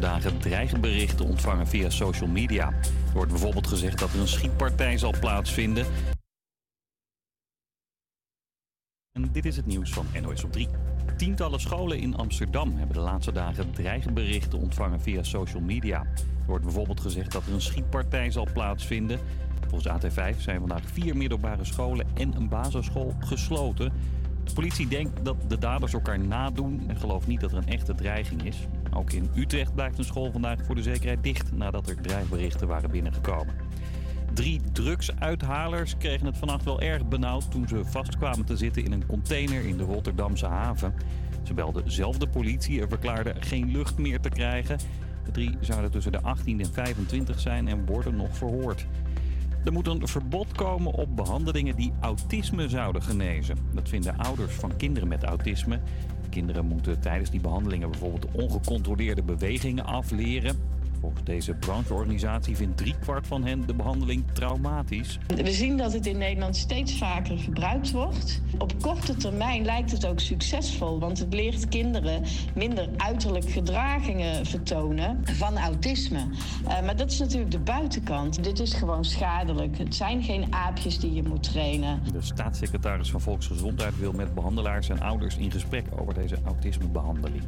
dagen dreigenberichten ontvangen via social media. Er wordt bijvoorbeeld gezegd dat er een schietpartij zal plaatsvinden. En dit is het nieuws van NOS op 3. Tientallen scholen in Amsterdam hebben de laatste dagen dreigenberichten ontvangen via social media. Er wordt bijvoorbeeld gezegd dat er een schietpartij zal plaatsvinden. Volgens AT5 zijn vandaag vier middelbare scholen en een basisschool gesloten. De politie denkt dat de daders elkaar nadoen en gelooft niet dat er een echte dreiging is. Ook in Utrecht blijft een school vandaag voor de zekerheid dicht nadat er dreigberichten waren binnengekomen. Drie drugsuithalers kregen het vannacht wel erg benauwd toen ze vastkwamen te zitten in een container in de Rotterdamse haven. Ze belden zelf de politie en verklaarden geen lucht meer te krijgen. De drie zouden tussen de 18 en 25 zijn en worden nog verhoord. Er moet een verbod komen op behandelingen die autisme zouden genezen. Dat vinden ouders van kinderen met autisme. Kinderen moeten tijdens die behandelingen bijvoorbeeld ongecontroleerde bewegingen afleren. Volgens deze brancheorganisatie vindt driekwart van hen de behandeling traumatisch. We zien dat het in Nederland steeds vaker gebruikt wordt. Op korte termijn lijkt het ook succesvol, want het leert kinderen minder uiterlijk gedragingen vertonen van autisme. Uh, maar dat is natuurlijk de buitenkant. Dit is gewoon schadelijk. Het zijn geen aapjes die je moet trainen. De staatssecretaris van Volksgezondheid wil met behandelaars en ouders in gesprek over deze autismebehandeling.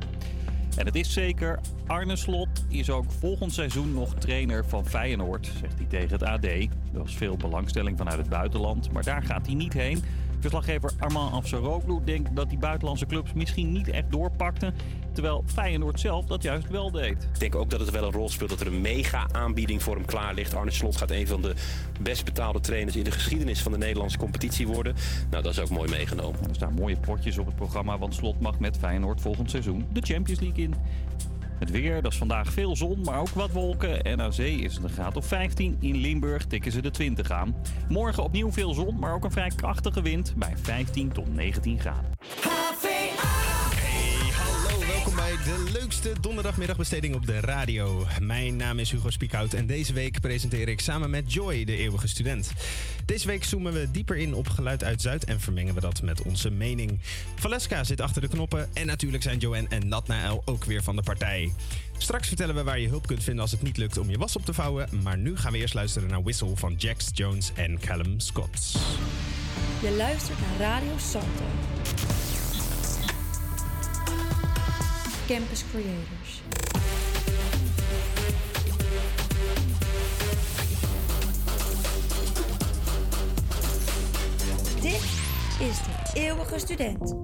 En het is zeker, Arne Slot is ook volgend seizoen nog trainer van Feyenoord, zegt hij tegen het AD. Er was veel belangstelling vanuit het buitenland, maar daar gaat hij niet heen. Verslaggever Armand Afsaroglu denkt dat die buitenlandse clubs misschien niet echt doorpakten. Terwijl Feyenoord zelf dat juist wel deed. Ik denk ook dat het wel een rol speelt dat er een mega aanbieding voor hem klaar ligt. Arne Slot gaat een van de best betaalde trainers in de geschiedenis van de Nederlandse competitie worden. Nou, dat is ook mooi meegenomen. Er staan mooie potjes op het programma, want Slot mag met Feyenoord volgend seizoen de Champions League in. Het weer, dat is vandaag veel zon, maar ook wat wolken. En aan zee is het een graad of 15. In Limburg tikken ze de 20 aan. Morgen opnieuw veel zon, maar ook een vrij krachtige wind bij 15 tot 19 graden. De leukste donderdagmiddagbesteding op de radio. Mijn naam is Hugo Spiekhout en deze week presenteer ik samen met Joy, de eeuwige student. Deze week zoomen we dieper in op geluid uit Zuid en vermengen we dat met onze mening. Valeska zit achter de knoppen en natuurlijk zijn Joanne en Natnael ook weer van de partij. Straks vertellen we waar je hulp kunt vinden als het niet lukt om je was op te vouwen. Maar nu gaan we eerst luisteren naar Whistle van Jax Jones en Callum Scott. Je luistert naar Radio Salto. Campus Creators. Dit is de eeuwige student.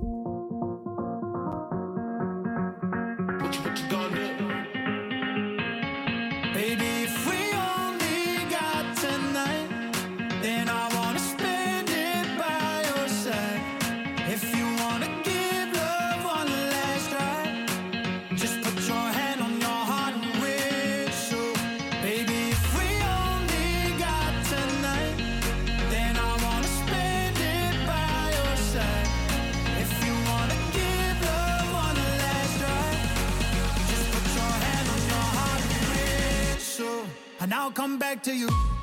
I'll come back to you.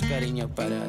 Más cariño para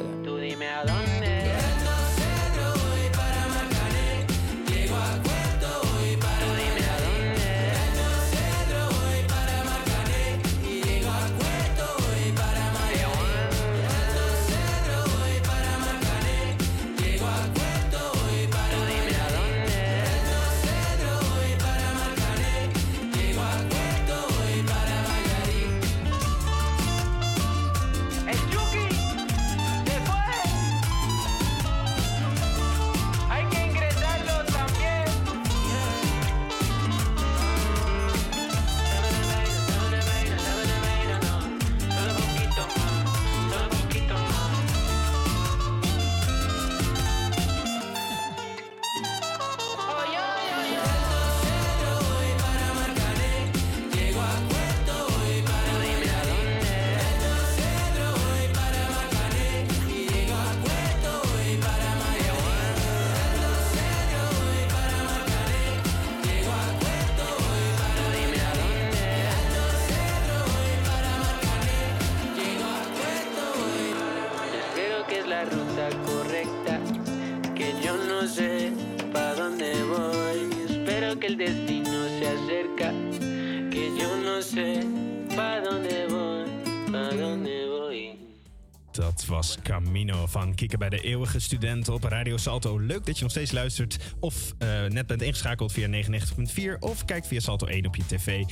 Van Kieken bij de Eeuwige Student op Radio Salto. Leuk dat je nog steeds luistert of eh, net bent ingeschakeld via 99.4 of kijkt via Salto 1 op je tv.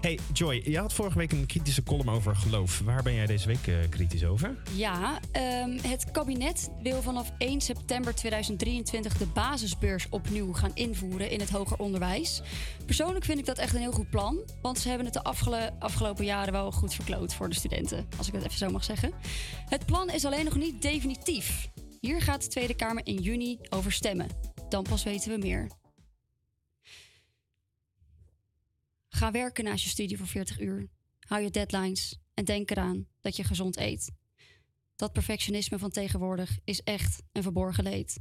Hey Joy, je had vorige week een kritische column over geloof. Waar ben jij deze week eh, kritisch over? Ja, ehm, het kabinet wil vanaf 1 september 2023 de basisbeurs opnieuw gaan invoeren in het hoger onderwijs. Persoonlijk vind ik dat echt een heel goed plan, want ze hebben het de afgelo- afgelopen jaren wel goed verkloot voor de studenten, als ik dat even zo mag zeggen. Het plan is alleen nog niet definitief. Hier gaat de Tweede Kamer in juni over stemmen. Dan pas weten we meer. Ga werken naast je studie voor 40 uur. Hou je deadlines en denk eraan dat je gezond eet. Dat perfectionisme van tegenwoordig is echt een verborgen leed.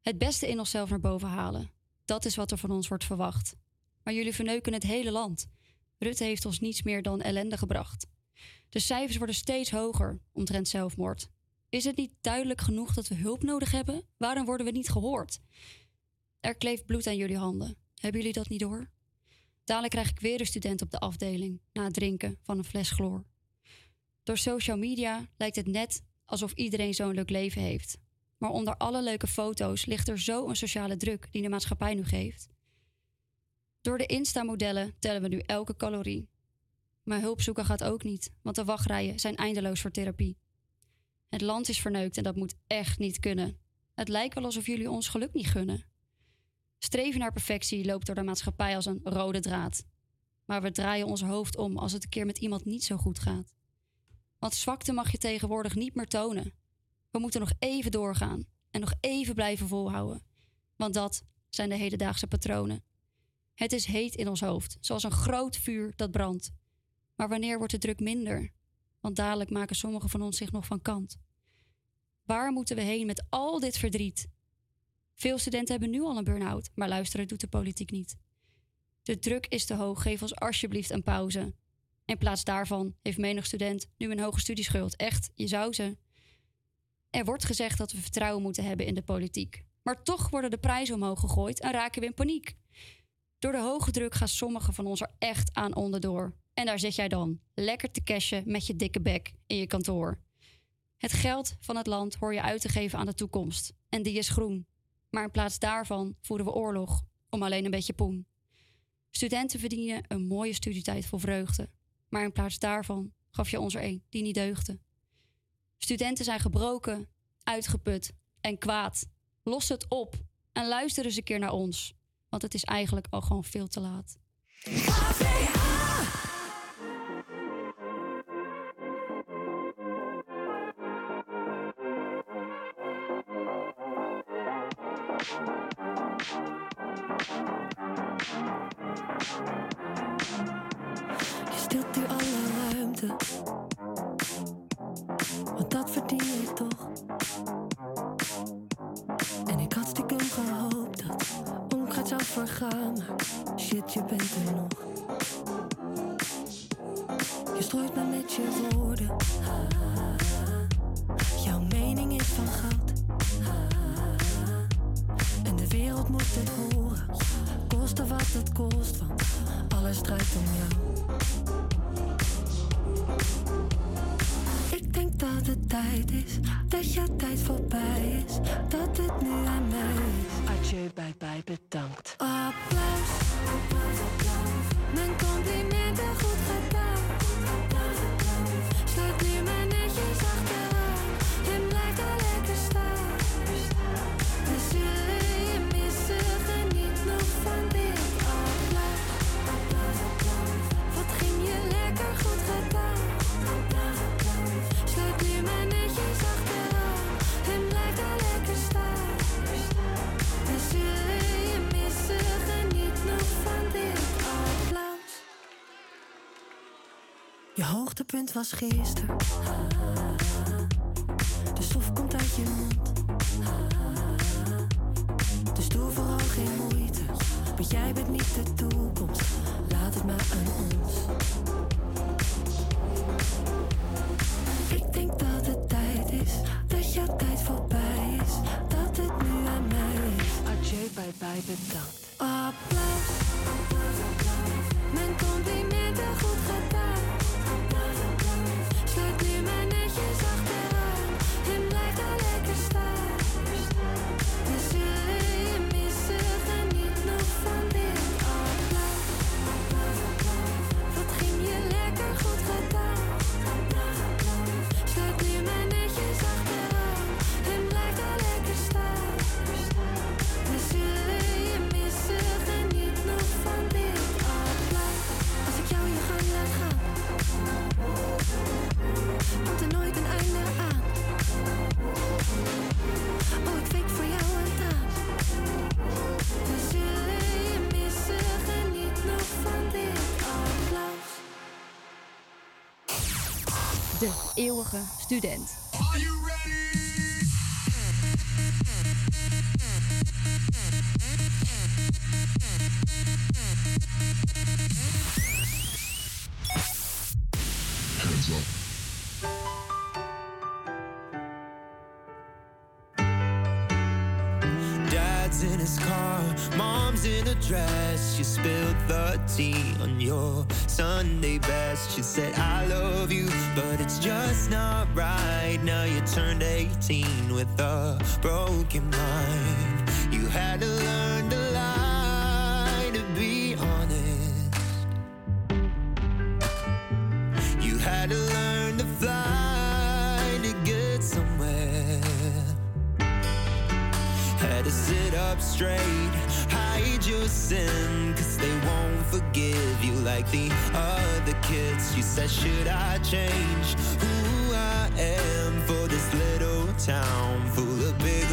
Het beste in onszelf naar boven halen. Dat is wat er van ons wordt verwacht. Maar jullie verneuken het hele land. Rutte heeft ons niets meer dan ellende gebracht. De cijfers worden steeds hoger omtrent zelfmoord. Is het niet duidelijk genoeg dat we hulp nodig hebben? Waarom worden we niet gehoord? Er kleeft bloed aan jullie handen. Hebben jullie dat niet door? Dadelijk krijg ik weer een student op de afdeling na het drinken van een fles chloor. Door social media lijkt het net alsof iedereen zo'n leuk leven heeft. Maar onder alle leuke foto's ligt er zo een sociale druk die de maatschappij nu geeft. Door de Insta-modellen tellen we nu elke calorie. Maar hulp zoeken gaat ook niet, want de wachtrijen zijn eindeloos voor therapie. Het land is verneukt en dat moet echt niet kunnen. Het lijkt wel alsof jullie ons geluk niet gunnen. Streven naar perfectie loopt door de maatschappij als een rode draad. Maar we draaien ons hoofd om als het een keer met iemand niet zo goed gaat. Want zwakte mag je tegenwoordig niet meer tonen. We moeten nog even doorgaan en nog even blijven volhouden. Want dat zijn de hedendaagse patronen. Het is heet in ons hoofd, zoals een groot vuur dat brandt. Maar wanneer wordt de druk minder? Want dadelijk maken sommigen van ons zich nog van kant. Waar moeten we heen met al dit verdriet? Veel studenten hebben nu al een burn-out, maar luisteren doet de politiek niet. De druk is te hoog, geef ons alsjeblieft een pauze. In plaats daarvan heeft menig student nu een hoge studieschuld. Echt, je zou ze. Er wordt gezegd dat we vertrouwen moeten hebben in de politiek. Maar toch worden de prijzen omhoog gegooid en raken we in paniek. Door de hoge druk gaan sommigen van ons er echt aan onderdoor. En daar zit jij dan, lekker te cashen met je dikke bek in je kantoor. Het geld van het land hoor je uit te geven aan de toekomst. En die is groen. Maar in plaats daarvan voeren we oorlog om alleen een beetje poen. Studenten verdienen een mooie studietijd vol vreugde. Maar in plaats daarvan gaf je ons er een die niet deugde. Studenten zijn gebroken, uitgeput en kwaad. Los het op en luister eens een keer naar ons. Want het is eigenlijk al gewoon veel te laat. Gisteren. Student. Dad's in his car, mom's in a dress. She spilled the tea on your Sunday best. She said, I love you, but just not right. Now you turned 18 with a broken mind. You had to learn to lie to be honest. You had to learn to fly to get somewhere. Had to sit up straight, hide your sin, cause they won't forgive you like the other kids. You said, Should I change who I am for this little town full of big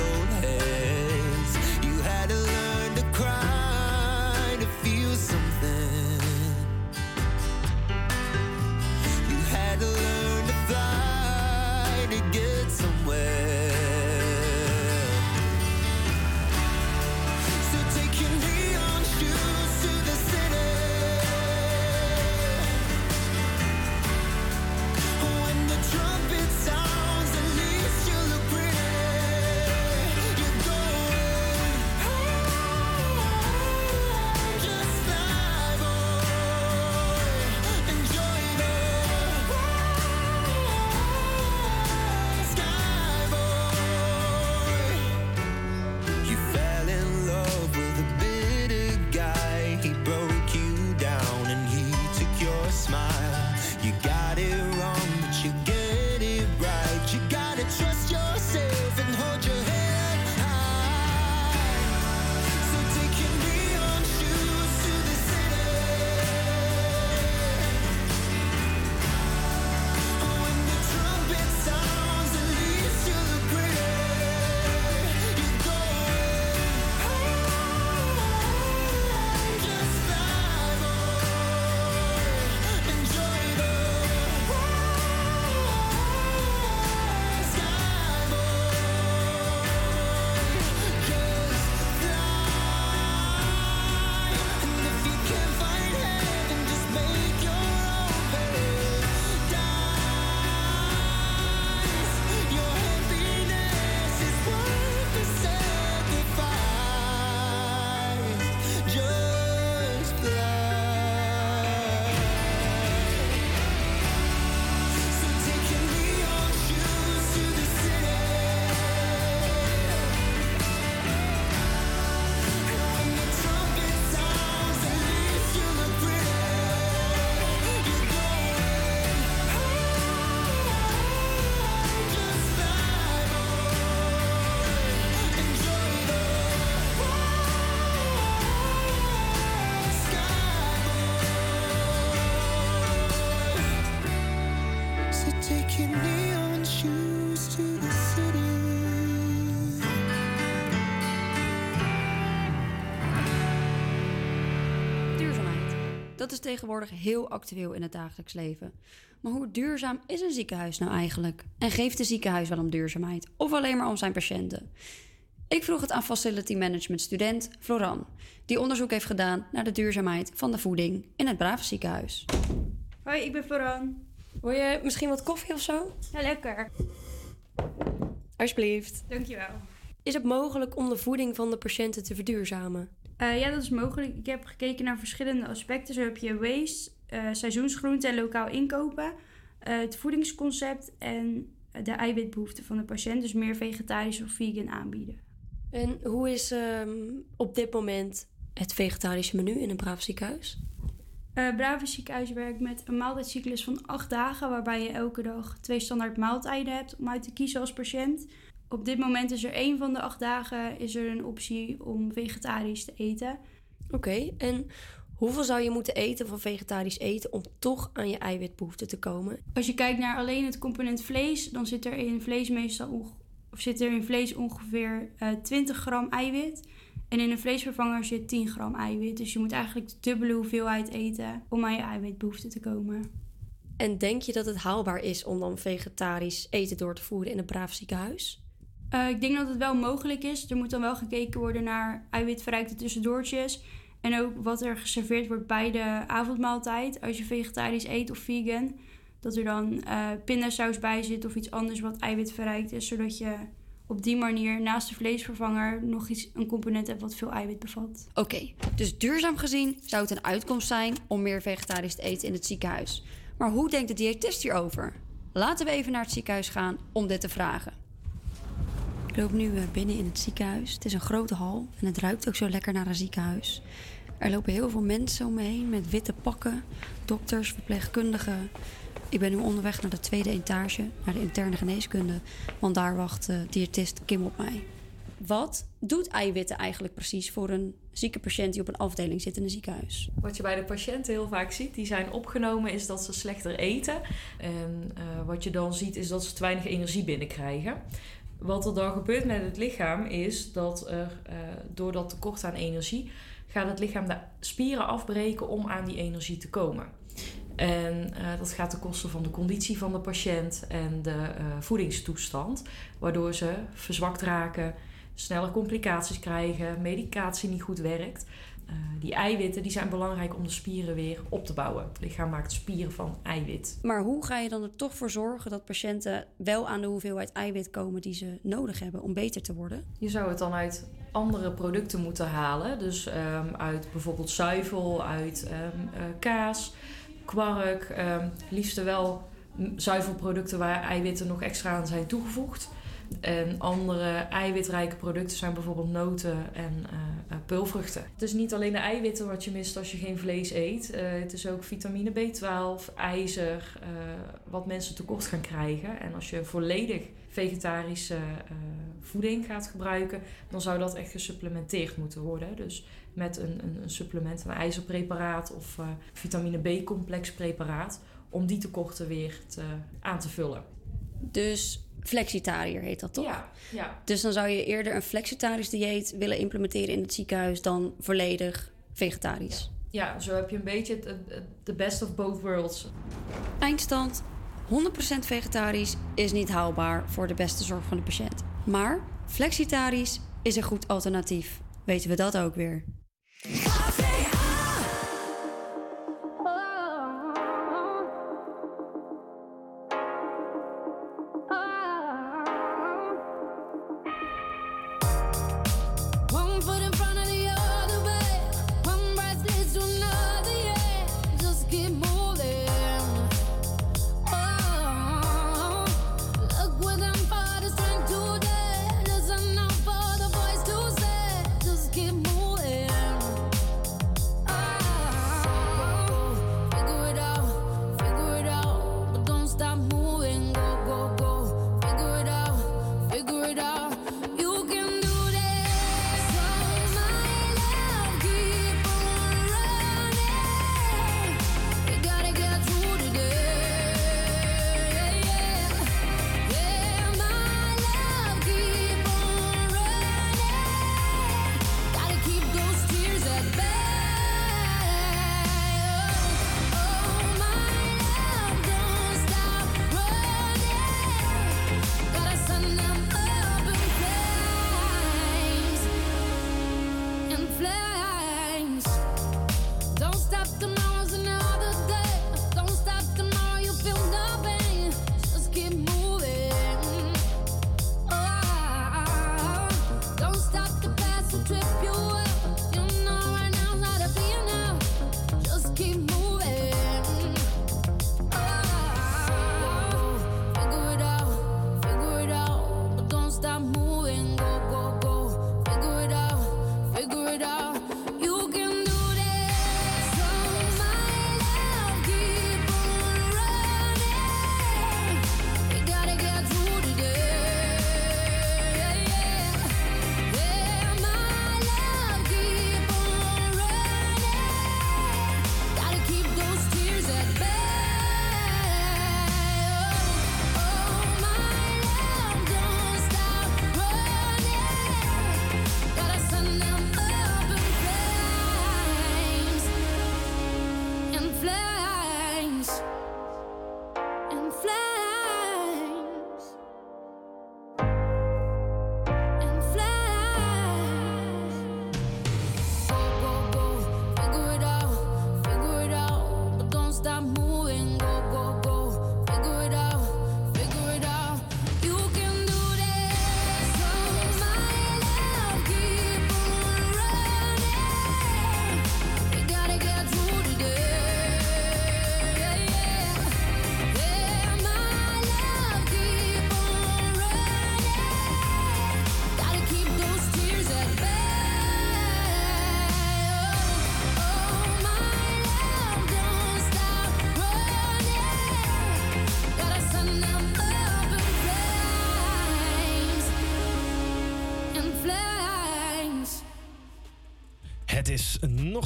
tegenwoordig heel actueel in het dagelijks leven. Maar hoe duurzaam is een ziekenhuis nou eigenlijk? En geeft een ziekenhuis wel om duurzaamheid? Of alleen maar om zijn patiënten? Ik vroeg het aan facility management student Floran, die onderzoek heeft gedaan naar de duurzaamheid van de voeding in het Brave ziekenhuis. Hoi, ik ben Floran. Wil je misschien wat koffie of zo? Ja, lekker. Alsjeblieft. Dankjewel. Is het mogelijk om de voeding van de patiënten te verduurzamen? Eh, ja, dat is mogelijk. Ik heb gekeken naar verschillende aspecten. Zo heb je waste, eh, seizoensgroenten en lokaal inkopen, eh, het voedingsconcept en de eiwitbehoeften van de patiënt. Dus meer vegetarisch of vegan aanbieden. En hoe is ehm, op dit moment het vegetarische menu in een braaf ziekenhuis? Eh Brave ziekenhuis werkt met een maaltijdcyclus van acht dagen, waarbij je elke dag twee standaard maaltijden hebt om uit te kiezen als patiënt. Op dit moment is er één van de acht dagen is er een optie om vegetarisch te eten. Oké, en hoeveel zou je moeten eten van vegetarisch eten om toch aan je eiwitbehoefte te komen? Als je kijkt naar alleen het component vlees, dan zit er in vlees meestal of zit er in vlees ongeveer eh 20 gram eiwit. En in een vleesvervanger zit 10 gram eiwit. Dus je moet eigenlijk de dubbele hoeveelheid eten om aan je eiwitbehoefte te komen. En denk je dat het haalbaar is om dan vegetarisch eten door te voeren in een braaf ziekenhuis? Eh, ik denk dat het wel mogelijk is. Er moet dan wel gekeken worden naar eiwitverrijkte tussendoortjes. En ook wat er geserveerd wordt bij de avondmaaltijd. Als je vegetarisch eet of vegan. Dat er dan eh pindasaus bij zit of iets anders wat eiwitverrijkt is. Zodat je op die manier naast de vleesvervanger nog iets, een component hebt wat veel eiwit bevat. Oké, dus duurzaam gezien zou het een uitkomst zijn om meer vegetarisch te eten in het ziekenhuis. Maar hoe denkt de diëtist hierover? Laten we even naar het ziekenhuis gaan om dit te vragen. Ik loop nu eh, binnen in het ziekenhuis. Het is een grote hal en het ruikt ook zo lekker naar een ziekenhuis. Er lopen heel veel mensen om me heen met witte pakken, dokters, verpleegkundigen. Ik ben nu onderweg naar de tweede etage, naar de interne geneeskunde, want daar wacht eh, diëtist Kim op mij. Wat doet eiwitten eigenlijk precies voor een zieke patiënt die op een afdeling zit in een ziekenhuis? Wat je bij de patiënten heel vaak ziet, die zijn opgenomen, is dat ze slechter eten. En eh, wat je dan ziet, is dat ze te weinig energie binnenkrijgen. Wat er dan gebeurt met het lichaam, is dat er eh, door dat tekort aan energie, gaat het lichaam de spieren afbreken om aan die energie te komen. En eh, dat gaat ten koste van de conditie van de patiënt en de eh, voedingstoestand, waardoor ze verzwakt raken, sneller complicaties krijgen, medicatie niet goed werkt. Eh, die eiwitten die zijn belangrijk om de spieren weer op te bouwen. Het lichaam maakt spieren van eiwit. Maar hoe ga je dan er toch voor zorgen dat patiënten wel aan de hoeveelheid eiwit komen die ze nodig hebben om beter te worden? Je zou het dan uit andere producten moeten halen. Dus ehm, uit bijvoorbeeld zuivel, uit ehm, eh, kaas, kwark. ehm, liefst wel zuivelproducten waar eiwitten nog extra aan zijn toegevoegd. En andere eiwitrijke producten zijn bijvoorbeeld noten en eh, peulvruchten. Het is niet alleen de eiwitten wat je mist als je geen vlees eet. Eh, het is ook vitamine B12, ijzer, wat mensen tekort gaan krijgen. En als je volledig vegetarische voeding gaat gebruiken, dan zou dat echt gesupplementeerd moeten worden. Dus met een, een, een supplement, een ijzerpreparaat of vitamine B-complex preparaat, om die tekorten weer te, aan te vullen. Dus flexitariër heet dat toch? Ja, ja. Dus dan zou je eerder een flexitarisch dieet willen implementeren in het ziekenhuis dan volledig vegetarisch. Ja, zo heb je een beetje de best of both worlds. Eindstand: 100% vegetarisch is niet haalbaar voor de beste zorg van de patiënt. Maar flexitarisch is een goed alternatief. Weten we dat ook weer?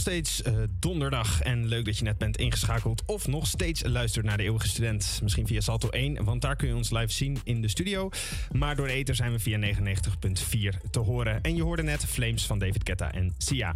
Nog steeds eh, donderdag en leuk dat je net bent ingeschakeld of nog steeds luistert naar de Eeuwige Student. Misschien via Salto 1, want daar kun je ons live zien in de studio. Maar door de ether zijn we via 99.4 te horen. En je hoorde net Flames van David Ketta en Sia.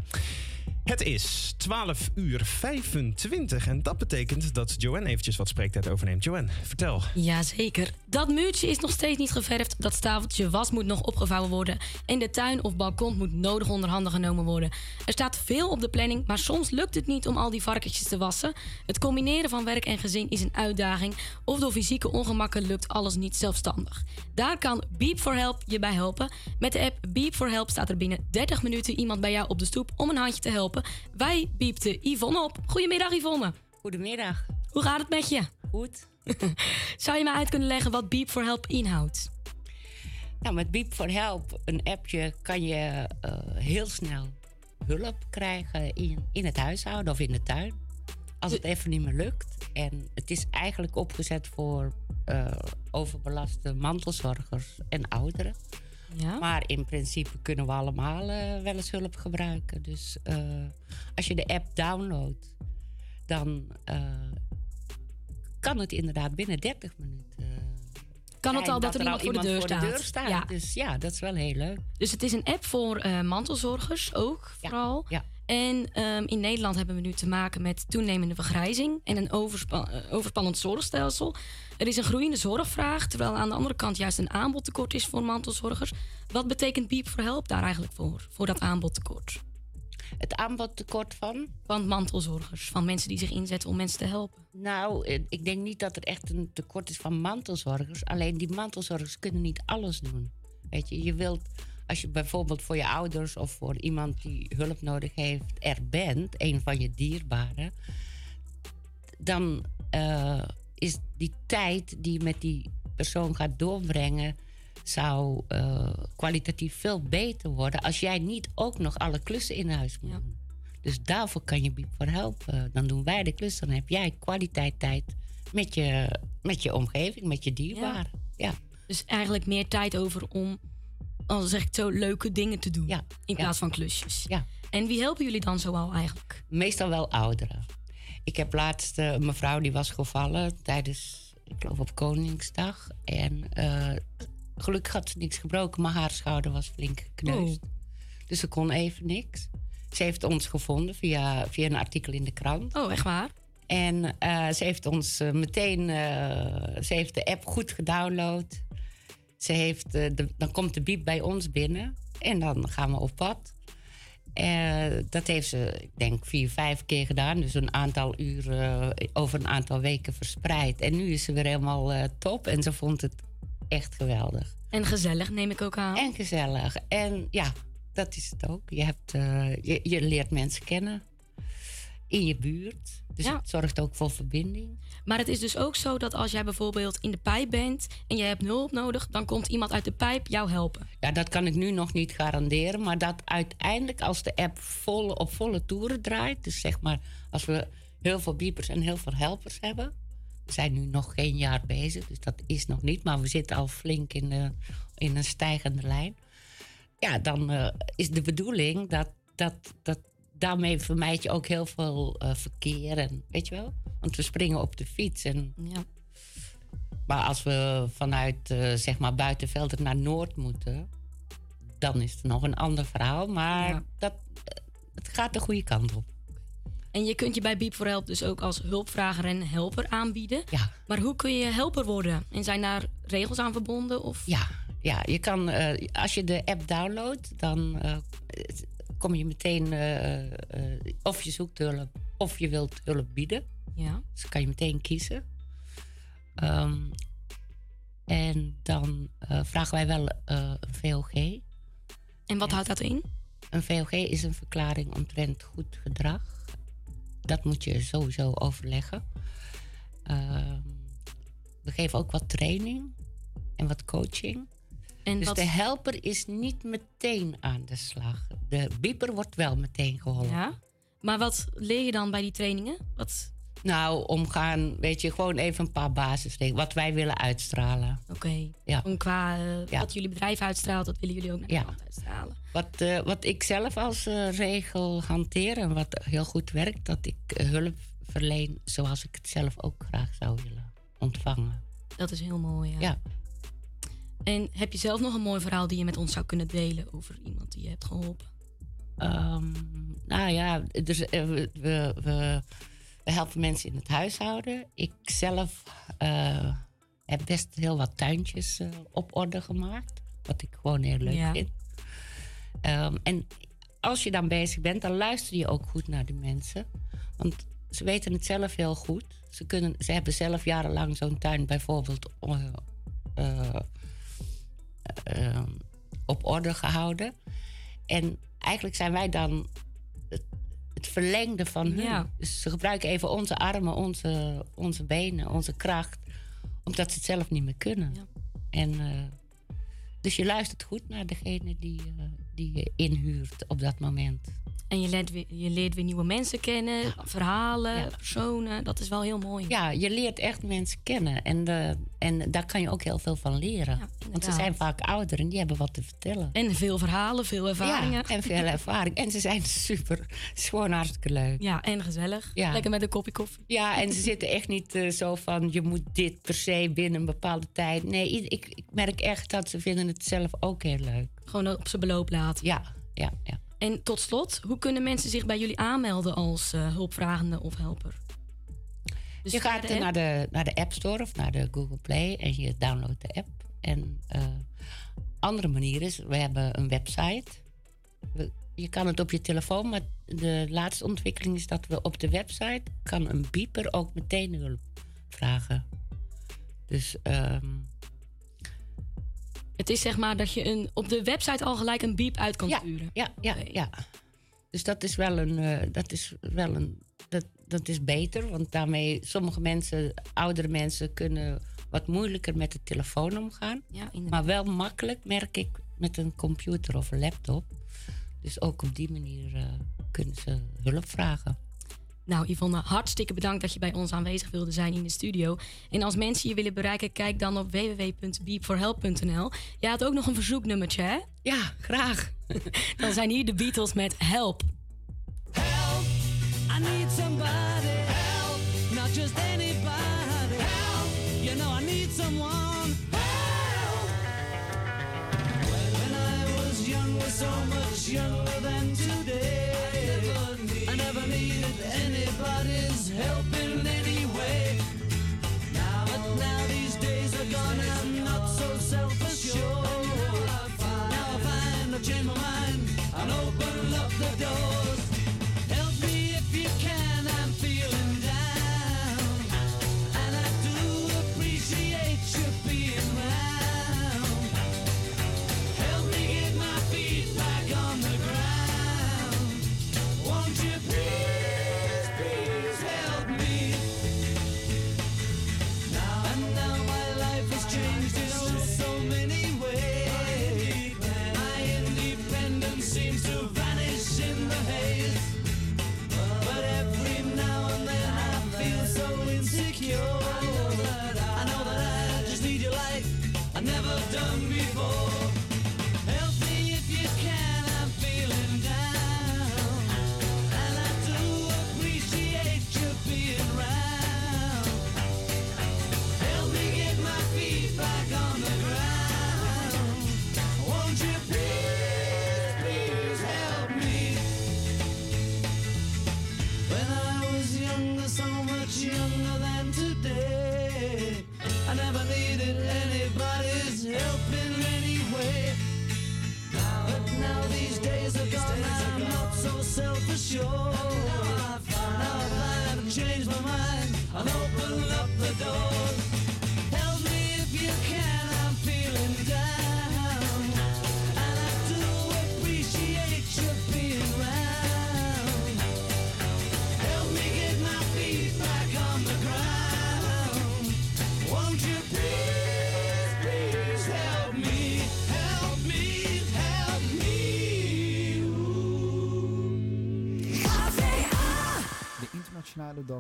Het is 12 uur 25 en dat betekent dat Joanne eventjes wat spreektijd overneemt. Joanne, vertel. Jazeker. Dat muurtje is nog steeds niet geverfd. Dat tafeltje was moet nog opgevouwen worden. En de tuin of balkon moet nodig onder handen genomen worden. Er staat veel op de planning, maar soms lukt het niet om al die varkentjes te wassen. Het combineren van werk en gezin is een uitdaging. Of door fysieke ongemakken lukt alles niet zelfstandig. Daar kan Beep for Help je bij helpen. Met de app Beep for Help staat er binnen 30 minuten iemand bij jou op de stoep om een handje te helpen. Wij biepten Yvonne op. Goedemiddag Yvonne. Goedemiddag. Hoe gaat het met je? Goed. Zou je me uit kunnen leggen wat Beep for Help inhoudt? Nou, met Beep for Help, een appje, kan je eh, heel snel hulp krijgen in, in het huishouden of in de tuin. Als het even niet meer lukt. En het is eigenlijk opgezet voor eh, overbelaste mantelzorgers en ouderen. Ja. Maar in principe kunnen we allemaal eh, wel eens hulp gebruiken. Dus als je de app downloadt, dan kan het inderdaad binnen 30 minuten. Kan het al dat er iemand voor de deur voor staat? de deur staat. Ja. Dus ja, dat is wel heel leuk. Dus het is een app voor eh, mantelzorgers ook, vooral. Ja. En ehm, in Nederland hebben we nu te maken met toenemende vergrijzing en een eh, overspannend zorgstelsel. Er is een groeiende zorgvraag, terwijl aan de andere kant juist een aanbodtekort is voor mantelzorgers. Wat betekent Beep for Help daar eigenlijk voor, voor dat aanbodtekort? Het aanbodtekort van? Van mantelzorgers, van mensen die zich inzetten om mensen te helpen. Nou, eh, ik denk niet dat er echt een tekort is van mantelzorgers. Alleen die mantelzorgers kunnen niet alles doen. Weet je, je wilt, als je bijvoorbeeld voor je ouders of voor iemand die hulp nodig heeft, er bent, een van je dierbaren, dan eh, is die tijd die je met die persoon gaat doorbrengen, zou eh, kwalitatief veel beter worden als jij niet ook nog alle klussen in huis moet doen. Dus daarvoor kan je Biep voor helpen. Dan doen wij de klus, dan heb jij kwaliteit tijd met je, met je omgeving, met je dierbaren. Ja. Dus eigenlijk meer tijd over om, al zeg ik zo, leuke dingen te doen. in plaats van klusjes. Ja. En wie helpen jullie dan zoal eigenlijk? Meestal wel ouderen. Ik heb laatst eh, een mevrouw die was gevallen tijdens, ik geloof op Koningsdag. En eh, gelukkig had ze niks gebroken, maar haar schouder was flink gekneusd. Dus ze kon even niks. Ze heeft ons gevonden via, via een artikel in de krant. Oh, echt waar? En eh, ze heeft ons eh, meteen, eh, ze heeft de app goed gedownload. Ze heeft, de, dan komt de biep bij ons binnen en dan gaan we op pad. Dat heeft ze, ik denk, vier, vijf keer gedaan. Dus een aantal uren over een aantal weken verspreid. En nu is ze weer helemaal top en ze vond het echt geweldig. En gezellig, neem ik ook aan. En gezellig. En ja, dat is het ook. Je, hebt, eh, je, je leert mensen kennen in je buurt. Dus Ja. het zorgt ook voor verbinding. Maar het is dus ook zo dat als jij bijvoorbeeld in de pijp bent en je hebt hulp nodig, dan komt iemand uit de pijp jou helpen. Ja, dat kan ik nu nog niet garanderen. Maar dat uiteindelijk als de app vol, op volle toeren draait... dus zeg maar als we heel veel beepers en heel veel helpers hebben... zijn nu nog geen jaar bezig, dus dat is nog niet... maar we zitten al flink in, de, in een stijgende lijn. Ja, dan eh, is de bedoeling dat, dat, dat daarmee vermijd je ook heel veel eh, verkeer. En, weet je wel? Want we springen op de fiets en... Ja. Maar als we vanuit eh, zeg maar Buitenvelder naar Noord moeten, dan is het nog een ander verhaal. Maar dat, het gaat de goede kant op. En je kunt je bij Beep for Help dus ook als hulpvrager en helper aanbieden. Ja. Maar hoe kun je helper worden? En zijn daar regels aan verbonden? Of? Ja, ja je kan, eh, als je de app downloadt, dan eh, kom je meteen, eh, of je zoekt hulp, of je wilt hulp bieden. Ja. Dus kan je meteen kiezen. Ehm, en dan vragen wij wel een VOG. En wat houdt dat in? Een VOG is een verklaring omtrent goed gedrag. Dat moet je sowieso overleggen. Ehm, we geven ook wat training en wat coaching. En dus wat- de helper is niet meteen aan de slag. De bieper wordt wel meteen geholpen. Ja. Maar wat leer je dan bij die trainingen? Wat... Nou, omgaan, weet je, gewoon even een paar basisdingen. Wat wij willen uitstralen. Oké. Ja. Gewoon qua eh, Ja. wat jullie bedrijf uitstraalt, dat willen jullie ook naar de Ja. klant uitstralen. Wat, eh, wat ik zelf als eh, regel hanteer en wat heel goed werkt, dat ik hulp verleen zoals ik het zelf ook graag zou willen ontvangen. Dat is heel mooi, ja. Ja. En heb je zelf nog een mooi verhaal die je met ons zou kunnen delen over iemand die je hebt geholpen? Ehm, nou ja, dus, we, we, we, we helpen mensen in het huishouden. Ik zelf eh, heb best heel wat tuintjes eh, op orde gemaakt. Wat ik gewoon heel leuk Ja. vind. Ehm, en als je dan bezig bent, dan luister je ook goed naar de mensen. Want ze weten het zelf heel goed. Ze, kunnen, ze hebben zelf jarenlang zo'n tuin bijvoorbeeld eh, eh, eh, op orde gehouden. En eigenlijk zijn wij dan het verlengde van hun. Ja. Dus ze gebruiken even onze armen, onze, onze benen, onze kracht. Omdat ze het zelf niet meer kunnen. En, eh, dus je luistert goed naar degene die, eh, die je inhuurt op dat moment. En je leert weer, je leert weer nieuwe mensen kennen, verhalen, personen. Dat is wel heel mooi. Ja, je leert echt mensen kennen. En, eh, en daar kan je ook heel veel van leren. Want ze zijn vaak ouder en die hebben wat te vertellen. En veel verhalen, veel ervaringen. Ja, en veel ervaring. En ze zijn super. Gewoon hartstikke leuk. Ja, en gezellig. Lekker met een kopje koffie. Ja, en ze zitten echt niet eh, zo van... je moet dit per se binnen een bepaalde tijd. Nee, ik, ik merk echt dat ze vinden het zelf ook heel leuk. Gewoon op zijn beloop laten. Ja, ja, ja. En tot slot, hoe kunnen mensen zich bij jullie aanmelden als eh, hulpvragende of helper? Dus je gaat de naar de, naar de App Store of naar de Google Play... en je downloadt de app. En eh andere manier is, we hebben een website. We- je kan het op je telefoon, maar de laatste ontwikkeling is dat we op de website... kan een beeper ook meteen hulp vragen. Dus... ehm, Het is zeg maar dat je een, op de website al gelijk een beep uit kan sturen. Ja, ja, ja. Dus dat is wel een. eh, dat is wel een. Dat, dat is beter, want daarmee sommige mensen, oudere mensen, kunnen wat moeilijker met de telefoon omgaan. Ja, maar wel makkelijk, merk ik, met een computer of een laptop. Dus ook op die manier eh, kunnen ze hulp vragen. Nou, Yvonne, hartstikke bedankt dat je bij ons aanwezig wilde zijn in de studio. En als mensen je willen bereiken, kijk dan op www.beepforhelp.nl. Jij had ook nog een verzoeknummertje, hè? Ja, graag. dan zijn hier de Beatles met Help. I need somebody help, not just anybody help. You know I need someone help. When I was young, was so much younger than today.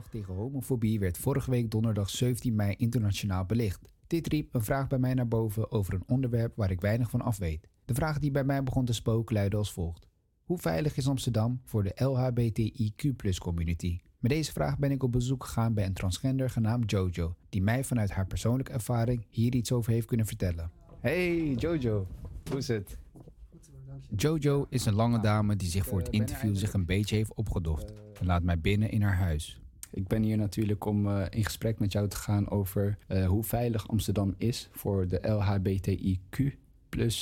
Tegen homofobie werd vorige week donderdag 17 mei internationaal belicht. Dit riep een vraag bij mij naar boven over een onderwerp waar ik weinig van af weet. De vraag die bij mij begon te spoken luidde als volgt. Hoe veilig is Amsterdam voor de LHBTIQ community? Met deze vraag ben ik op bezoek gegaan bij een transgender genaamd Jojo, die mij vanuit haar persoonlijke ervaring hier iets over heeft kunnen vertellen. Hey Jojo, hoe is het? Jojo is een lange dame die zich voor het interview zich een beetje heeft opgedoft en laat mij binnen in haar huis. Ik ben hier natuurlijk om eh, in gesprek met jou te gaan over eh, hoe veilig Amsterdam is voor de LHBTIQ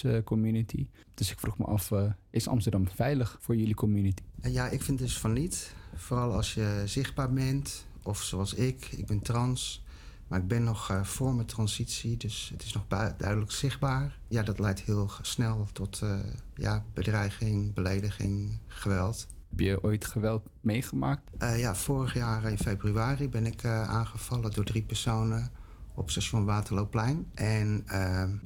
eh, community. Dus ik vroeg me af, is Amsterdam veilig voor jullie community? Ja, ik vind dus van niet. Vooral als je zichtbaar bent, of zoals ik, ik ben trans. Maar ik ben nog voor mijn transitie, dus het is nog duidelijk zichtbaar. Ja, dat leidt heel snel tot ja, bedreiging, belediging, geweld. Heb je ooit geweld meegemaakt? Eh, ja, vorig jaar in februari ben ik eh, aangevallen door drie personen op station Waterlooplein. En,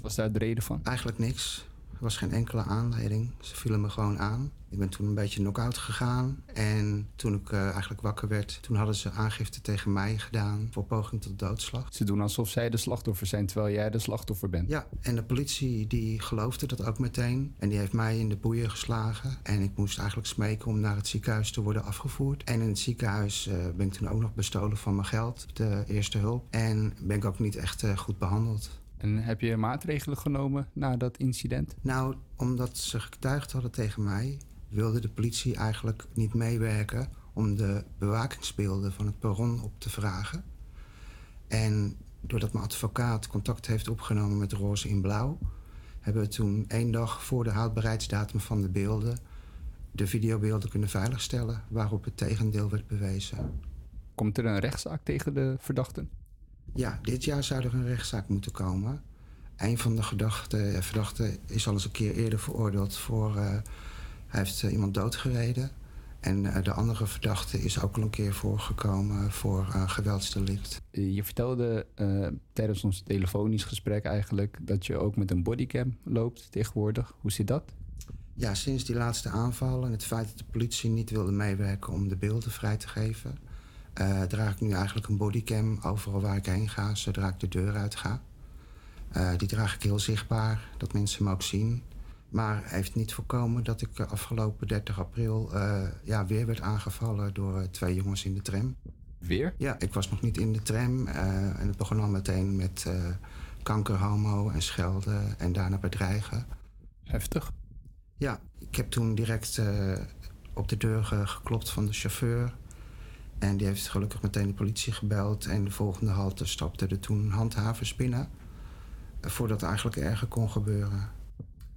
Was daar de reden van? Eigenlijk niks. Er was geen enkele aanleiding. Ze vielen me gewoon aan. Ik ben toen een beetje knock-out gegaan. En toen ik eh, eigenlijk wakker werd, toen hadden ze aangifte tegen mij gedaan voor poging tot doodslag. Ze doen alsof zij de slachtoffer zijn, terwijl jij de slachtoffer bent. Ja, en de politie die geloofde dat ook meteen. En die heeft mij in de boeien geslagen. En ik moest eigenlijk smeken om naar het ziekenhuis te worden afgevoerd. En in het ziekenhuis eh, ben ik toen ook nog bestolen van mijn geld, de eerste hulp. En ben ik ook niet echt eh, goed behandeld. En heb je maatregelen genomen na dat incident? Nou, omdat ze getuigd hadden tegen mij, wilde de politie eigenlijk niet meewerken om de bewakingsbeelden van het perron op te vragen. En doordat mijn advocaat contact heeft opgenomen met Roze in Blauw, hebben we toen één dag voor de houdbaarheidsdatum van de beelden de videobeelden kunnen veiligstellen, waarop het tegendeel werd bewezen. Komt er een rechtszaak tegen de verdachten? Ja, dit jaar zou er een rechtszaak moeten komen. Een van de gedachte, eh, verdachten is al eens een keer eerder veroordeeld voor. eh, hij heeft eh, iemand doodgereden. En eh, de andere verdachte is ook al een keer voorgekomen voor geweldsdelict. Je vertelde eh, tijdens ons telefonisch gesprek eigenlijk dat je ook met een bodycam loopt tegenwoordig. Hoe zit dat? Ja, sinds die laatste aanval en het feit dat de politie niet wilde meewerken om de beelden vrij te geven, draag ik nu eigenlijk een bodycam overal waar ik heen ga, zodra ik de deur uit ga. Die draag ik heel zichtbaar, dat mensen me ook zien. Maar heeft niet voorkomen dat ik eh, afgelopen 30 april eh, ja, weer werd aangevallen door eh, twee jongens in de tram. Weer? Ja, ik was nog niet in de tram en het begon al meteen met eh kanker, homo en schelden en daarna bedreigen. Heftig. Ja, ik heb toen direct op de deur ge- geklopt van de chauffeur. En die heeft gelukkig meteen de politie gebeld. En de volgende halte stapte er toen handhavers binnen. voordat het eigenlijk erger kon gebeuren.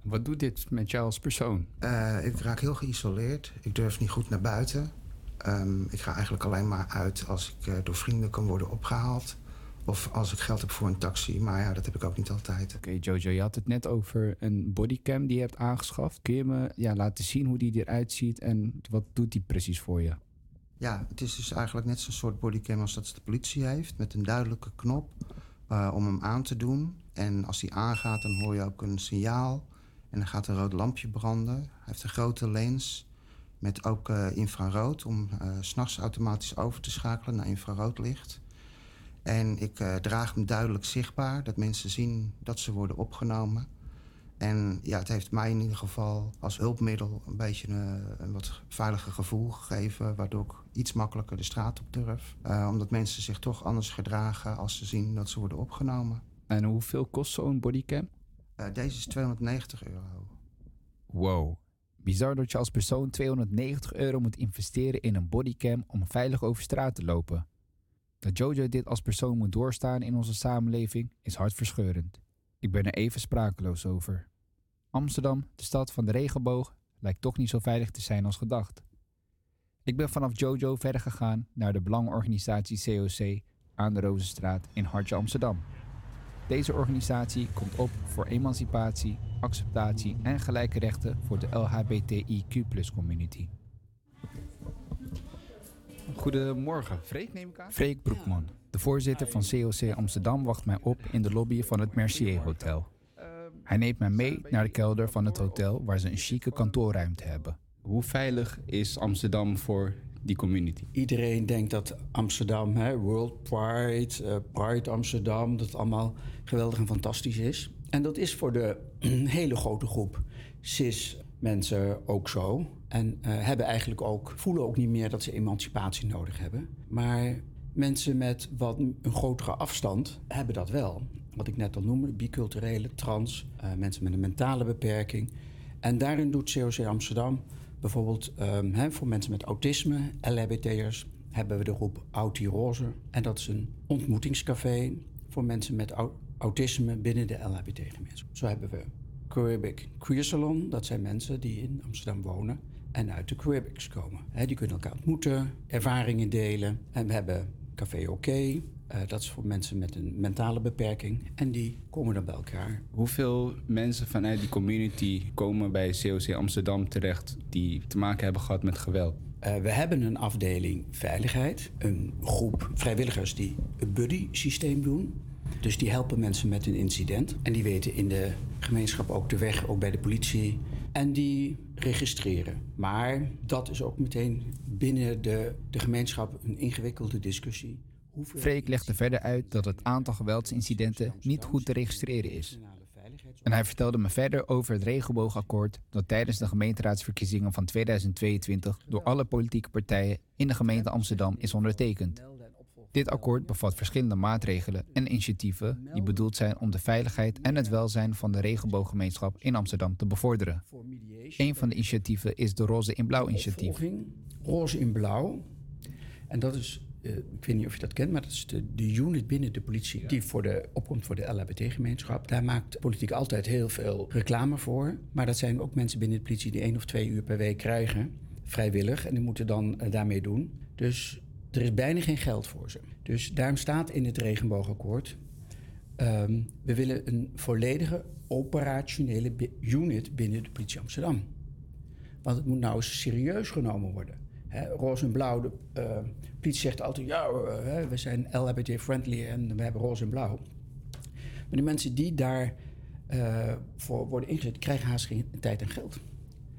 Wat doet dit met jou als persoon? Eh, ik raak heel geïsoleerd. Ik durf niet goed naar buiten. Ehm, ik ga eigenlijk alleen maar uit als ik eh, door vrienden kan worden opgehaald. Of als ik geld heb voor een taxi. Maar ja, dat heb ik ook niet altijd. Oké, Jojo, je had het net over een bodycam die je hebt aangeschaft. Kun je me ja, laten zien hoe die eruit ziet en wat doet die precies voor je? Ja, het is dus eigenlijk net zo'n soort bodycam als dat de politie heeft. Met een duidelijke knop eh, om hem aan te doen. En als die aangaat, dan hoor je ook een signaal. En dan gaat een rood lampje branden. Hij heeft een grote lens met ook eh, infrarood... om eh, s s'nachts automatisch over te schakelen naar infraroodlicht. En ik eh, draag hem duidelijk zichtbaar, dat mensen zien dat ze worden opgenomen. En ja, het heeft mij in ieder geval als hulpmiddel een beetje een, een wat veiliger gevoel gegeven, waardoor ik iets makkelijker de straat op durf. Eh, omdat mensen zich toch anders gedragen als ze zien dat ze worden opgenomen. En hoeveel kost zo'n bodycam? Eh, deze is 290 euro. Wow. Bizar dat je als persoon 290 euro moet investeren in een bodycam om veilig over straat te lopen. Dat Jojo dit als persoon moet doorstaan in onze samenleving is hartverscheurend. Ik ben er even sprakeloos over. Amsterdam, de stad van de regenboog, lijkt toch niet zo veilig te zijn als gedacht. Ik ben vanaf Jojo verder gegaan naar de belangenorganisatie COC aan de Rozenstraat in Hartje Amsterdam. Deze organisatie komt op voor emancipatie, acceptatie en gelijke rechten voor de LHBTIQ community. Goedemorgen, Freek neem ik aan. Freek Broekman, de voorzitter van COC Amsterdam, wacht mij op in de lobby van het Mercier Hotel. Hij neemt mij mee naar de kelder van het hotel waar ze een chique kantoorruimte hebben. Hoe veilig is Amsterdam voor die community. Iedereen denkt dat Amsterdam, hè, World Pride, eh, Pride Amsterdam, dat allemaal geweldig en fantastisch is. En dat is voor de hele grote groep cis mensen ook zo. En eh, hebben eigenlijk ook, voelen ook niet meer dat ze emancipatie nodig hebben. Maar mensen met wat een grotere afstand hebben dat wel. Wat ik net al noemde, biculturele, trans, eh, mensen met een mentale beperking. En daarin doet COC Amsterdam bijvoorbeeld ehm, voor mensen met autisme, LHBT'ers, hebben we de groep Auti Roze. En dat is een ontmoetingscafé voor mensen met au- autisme binnen de LHBT-gemeenschap. Zo hebben we Quebec Queer Salon. Dat zijn mensen die in Amsterdam wonen en uit de Quebecs komen. Die kunnen elkaar ontmoeten, ervaringen delen. En we hebben Café Oké. Eh, dat is voor mensen met een mentale beperking. En die komen dan bij elkaar. Hoeveel mensen vanuit die community komen bij COC Amsterdam terecht die te maken hebben gehad met geweld? Eh, we hebben een afdeling veiligheid, een groep vrijwilligers die het buddy-systeem doen. Dus die helpen mensen met een incident. En die weten in de gemeenschap ook de weg, ook bij de politie. En die registreren. Maar dat is ook meteen binnen de, de gemeenschap een ingewikkelde discussie. Freek legde verder uit dat het aantal geweldsincidenten niet goed te registreren is. En hij vertelde me verder over het regenboogakkoord dat tijdens de gemeenteraadsverkiezingen van 2022 door alle politieke partijen in de gemeente Amsterdam is ondertekend. Dit akkoord bevat verschillende maatregelen en initiatieven die bedoeld zijn om de veiligheid en het welzijn van de regenbooggemeenschap in Amsterdam te bevorderen. Een van de initiatieven is de Roze in Blauw initiatief. Roze in Blauw. En dat is, eh, ik weet niet of je dat kent, maar dat is de, de unit binnen de politie die voor de, opkomt voor de LHBT-gemeenschap. Daar maakt politiek altijd heel veel reclame voor. Maar dat zijn ook mensen binnen de politie die één of twee uur per week krijgen, vrijwillig. En die moeten dan eh, daarmee doen. Dus er is bijna geen geld voor ze. Dus daarom staat in het regenboogakkoord... ehm, we willen een volledige operationele unit binnen de politie Amsterdam. Want het moet nou eens serieus genomen worden. Hè, roze en blauw, de eh, politie zegt altijd... ja, eh, we zijn LHBT-friendly en we hebben roze en blauw. Maar de mensen die daar eh, voor worden ingezet... krijgen haast geen tijd en geld.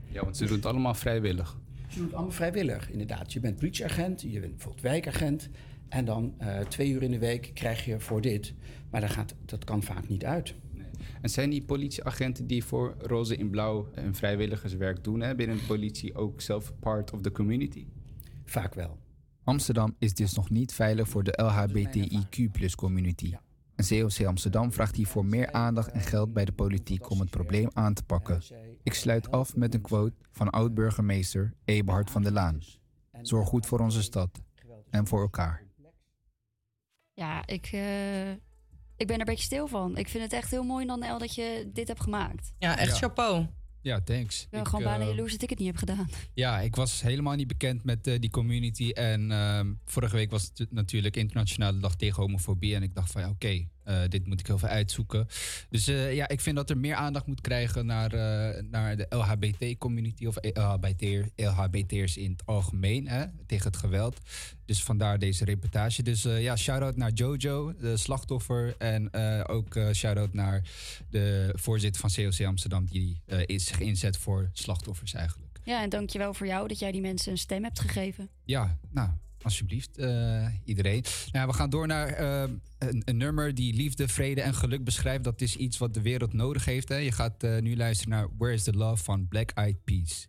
Ja, want ze doen het allemaal vrijwillig. Ze doen het allemaal vrijwillig, inderdaad. Je bent politieagent, je bent bijvoorbeeld wijkagent... en dan eh, twee uur in de week krijg je voor dit. Maar dat, gaat, dat kan vaak niet uit. En zijn die politieagenten die voor Roze in Blauw een vrijwilligerswerk doen hè, binnen de politie ook zelf part of the community? Vaak wel. Amsterdam is dus nog niet veilig voor de LHBTIQ community. En COC Amsterdam vraagt hiervoor meer aandacht en geld bij de politiek om het probleem aan te pakken. Ik sluit af met een quote van oud-burgemeester Eberhard van der Laan. Zorg goed voor onze stad en voor elkaar. Ja, ik, eh, ik ben er een beetje stil van. Ik vind het echt heel mooi, Dan El, dat je dit hebt gemaakt. Ja, echt chapeau. Ja, thanks. Ik gewoon bijna eh, jaloers dat ik het niet heb gedaan. Ja, ik was helemaal niet bekend met eh, die community. En ehm, vorige week was het natuurlijk Internationale Dag tegen Homofobie. En ik dacht van ja, oké, eh, dit moet ik heel veel uitzoeken. Dus eh, ja, ik vind dat er meer aandacht moet krijgen naar, eh, naar de LHBT-community. Of LHBT'ers LHBT'ers in het algemeen, hè, tegen het geweld. Dus vandaar deze reportage. Dus ja, shout-out naar Jojo, de slachtoffer. En ook shout-out naar de voorzitter van COC Amsterdam... die is zich inzet voor slachtoffers eigenlijk. Ja, en dankjewel voor jou dat jij die mensen een stem hebt gegeven. Ja, nou, alsjeblieft, eh, iedereen. Nou, we gaan door naar eh, een, een nummer die liefde, vrede en geluk beschrijft. Dat is iets wat de wereld nodig heeft. Hè. Je gaat eh, nu luisteren naar Where is the Love van Black Eyed Peas.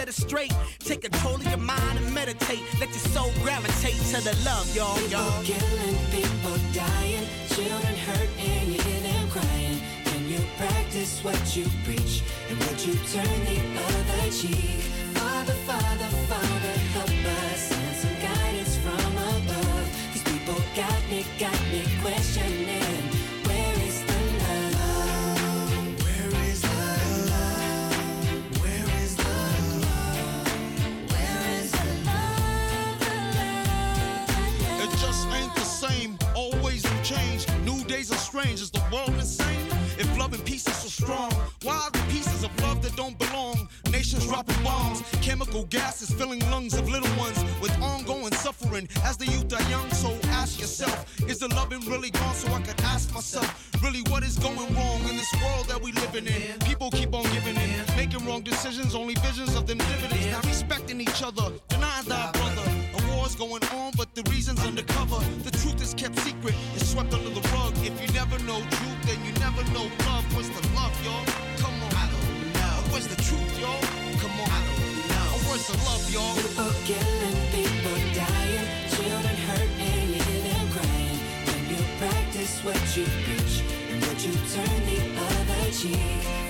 Set it straight. Take control of your mind and meditate. Let your soul gravitate to the love, y'all, y'all. People killing, people dying, children hurt and you hear them crying. Can you practice what you preach and would you turn the other cheek? Father, Father, Father, help us send some guidance from above. These people got me, got me questioning. Same. Always new change. New days are strange. Is the world insane? If love and peace is so strong, why are the pieces of love that don't belong? Nations dropping bombs, chemical gases filling lungs of little ones with ongoing suffering as the youth are young. So ask yourself, is the loving really gone? So I could ask myself, really, what is going wrong in this world that we living in? People keep on giving in, making wrong decisions, only visions of them dividends. Not respecting each other, denying thy brother. A war's going on, but the reason's undercover. The truth is kept secret, it's swept under the rug. If you never know truth, then you never know love. Where's the love, y'all? Come on. I don't know. Where's the truth, y'all? Come on. I don't know. Where's the love, y'all? People killing, people dying, children hurt and you hear them crying. When you practice what you preach, and would you turn the other cheek?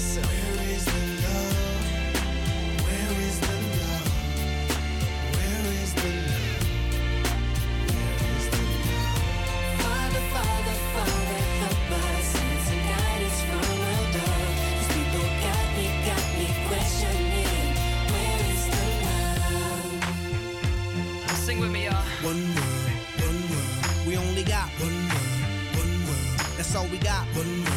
all we got. One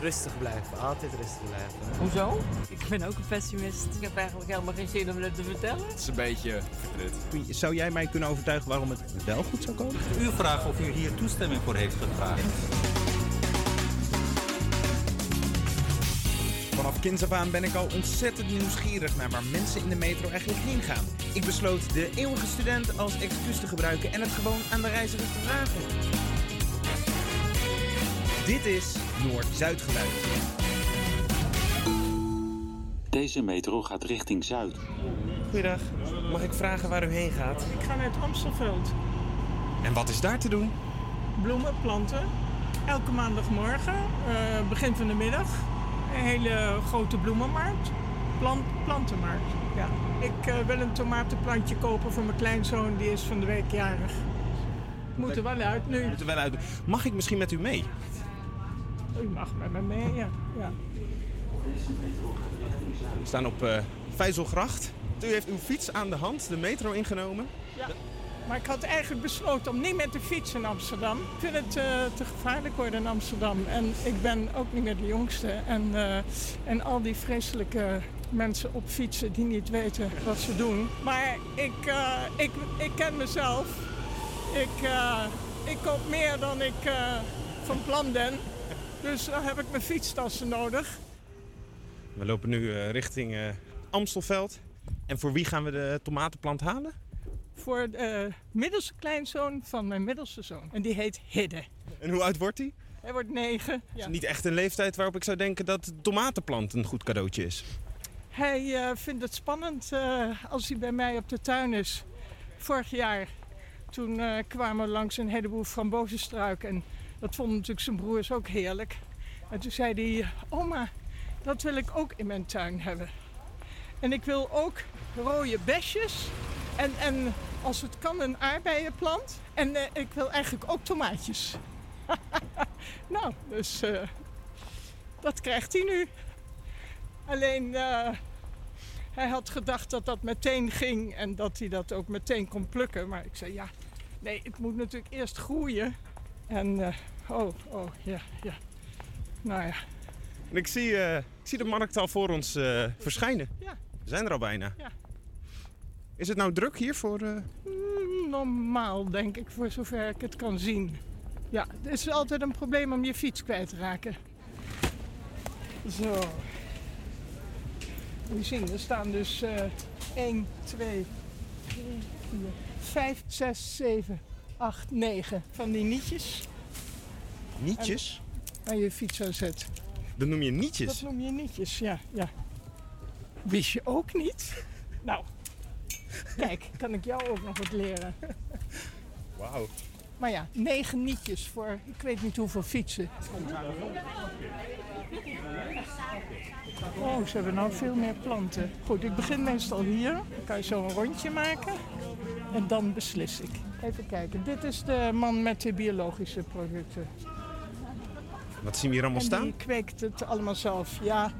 Rustig blijven, altijd rustig blijven. Hoezo? Ik ben ook een pessimist. Ik heb eigenlijk helemaal geen zin om het te vertellen. Het is een beetje vertrut. Zou jij mij kunnen overtuigen waarom het wel goed zou komen? U vraagt of u hier toestemming voor heeft gevraagd. Vanaf kinds af aan ben ik al ontzettend nieuwsgierig naar waar mensen in de metro eigenlijk heen gaan. Ik besloot de eeuwige student als excuus te gebruiken en het gewoon aan de reizigers te vragen. Dit is Noord-Zuid geluid. Deze metro gaat richting Zuid. Goeiedag, mag ik vragen waar u heen gaat? Ik ga naar het Amstelveld. En wat is daar te doen? Bloemen, planten. Elke maandagmorgen, eh, begin van de middag. Een hele grote bloemenmarkt. Plant, plantenmarkt, ja. Ik eh, wil een tomatenplantje kopen voor mijn kleinzoon. Die is van de week jarig. Moet er wel uit nu. Moet er wel uit. Mag ik misschien met u mee? U mag met me mee, ja. ja. We staan op eh Vijzelgracht. U heeft uw fiets aan de hand, de metro ingenomen. Ja. Maar ik had eigenlijk besloten om niet meer te fietsen in Amsterdam. Ik vind het eh, te gevaarlijk worden in Amsterdam. En ik ben ook niet meer de jongste. En, eh, en al die vreselijke mensen op fietsen die niet weten wat ze doen. Maar ik, ik, ik ken mezelf. Ik, ik koop meer dan ik van plan ben. Dus dan heb ik mijn fietstassen nodig. We lopen nu eh, richting eh, Amstelveld. En voor wie gaan we de tomatenplant halen? Voor de middelste kleinzoon van mijn middelste zoon. En die heet Hidde. En hoe oud wordt hij? Hij wordt negen. is Ja. niet echt een leeftijd waarop ik zou denken dat de tomatenplant een goed cadeautje is. Hij eh, vindt het spannend eh, als hij bij mij op de tuin is. Vorig jaar, toen eh, kwamen we langs een heleboel frambozenstruiken. En dat vonden natuurlijk zijn broers ook heerlijk. En toen zei hij, oma, dat wil ik ook in mijn tuin hebben. En ik wil ook rode besjes. En, en als het kan een aardbeienplant. En eh, ik wil eigenlijk ook tomaatjes. nou, dus eh, dat krijgt hij nu. Alleen eh, hij had gedacht dat dat meteen ging en dat hij dat ook meteen kon plukken. Maar ik zei ja, nee, het moet natuurlijk eerst groeien. En eh, oh, oh, ja, ja. Nou ja, En ik zie, eh, ik zie de markt al voor ons eh, verschijnen. Ja. We zijn er al bijna. Ja. Is het nou druk hier voor... mm, normaal denk ik, voor zover ik het kan zien. Ja, het is altijd een probleem om je fiets kwijt te raken. Zo. Je zien, er staan dus eh 1, 2, 3, 4, 5, 6, 7, 8, 9 van die nietjes. Nietjes? Aan je fiets aan zet. Dat noem je nietjes? Dat noem je nietjes, ja, ja. Wist je ook niet? Nou, kijk, kan ik jou ook nog wat leren. Wauw. Maar ja, negen nietjes voor ik weet niet hoeveel fietsen. Oh, ze hebben nou veel meer planten. Goed, ik begin meestal hier. Dan kan je zo een rondje maken. En dan beslis ik. Even kijken. Dit is de man met de biologische producten. Wat zien we hier allemaal en staan? die kweekt het allemaal zelf. Ja,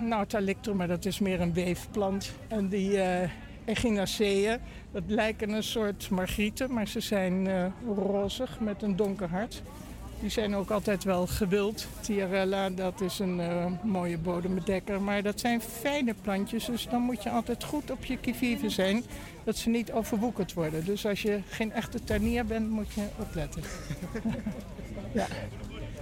Nautalictor, maar dat is meer een weefplant. En die eh Echinaceae, dat lijken een soort margrieten, maar ze zijn eh rozig met een donker hart. Die zijn ook altijd wel gewild. Tiarella, dat is een eh, mooie bodembedekker. Maar dat zijn fijne plantjes, dus dan moet je altijd goed op je kivive zijn. Dat ze niet overwoekerd worden. Dus als je geen echte tuinier bent, moet je opletten. ja.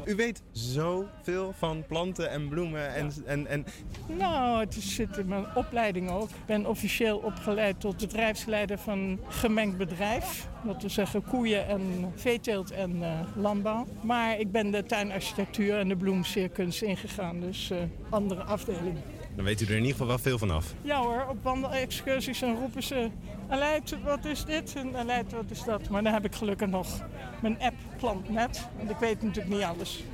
U weet zoveel van planten en bloemen en... en, en... Nou, het zit in mijn opleiding ook. Ik ben officieel opgeleid tot bedrijfsleider van een gemengd bedrijf. Dat wil zeggen koeien en veeteelt en eh, landbouw. Maar ik ben de tuinarchitectuur en de bloemsierkunst ingegaan. Dus eh, andere afdeling. Dan weet u er in ieder geval wel veel van af. Ja hoor, op wandelexcursies en roepen ze... Aleid, wat is dit? En Aleid, wat is dat? Maar dan heb ik gelukkig nog mijn app Plantnet. Want ik weet natuurlijk niet alles.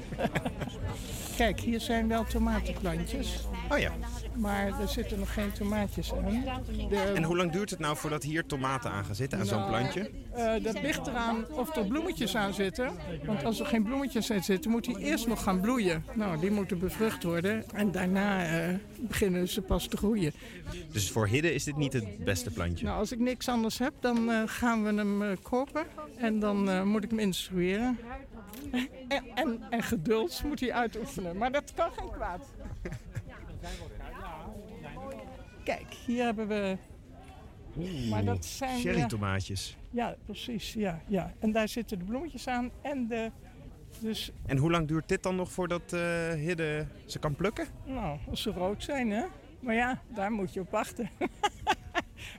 Kijk, hier zijn wel tomatenplantjes. Oh ja. Maar er zitten nog geen tomaatjes aan. De- En hoe lang duurt het nou voordat hier tomaten aan gaan zitten aan zo'n Nou, plantje? eh, dat ligt eraan of er bloemetjes aan zitten. Want als er geen bloemetjes aan zitten, moet die eerst nog gaan bloeien. Nou, die moeten bevrucht worden. En daarna eh, beginnen ze pas te groeien. Dus voor Hidde is dit niet het beste plantje. Nou, als ik niks anders heb, dan eh, gaan we hem kopen. En dan moet ik hem instrueren. En, en, en geduld moet hij uitoefenen. Maar dat kan geen kwaad. Kijk, hier hebben we... Maar dat zijn... Cherry ja, tomaatjes. Ja, precies. Ja, ja. En daar zitten de bloemetjes aan en de... Dus, En hoe lang duurt dit dan nog voordat eh Hidde ze kan plukken? nou, als ze rood zijn, hè. Maar ja, daar moet je op wachten.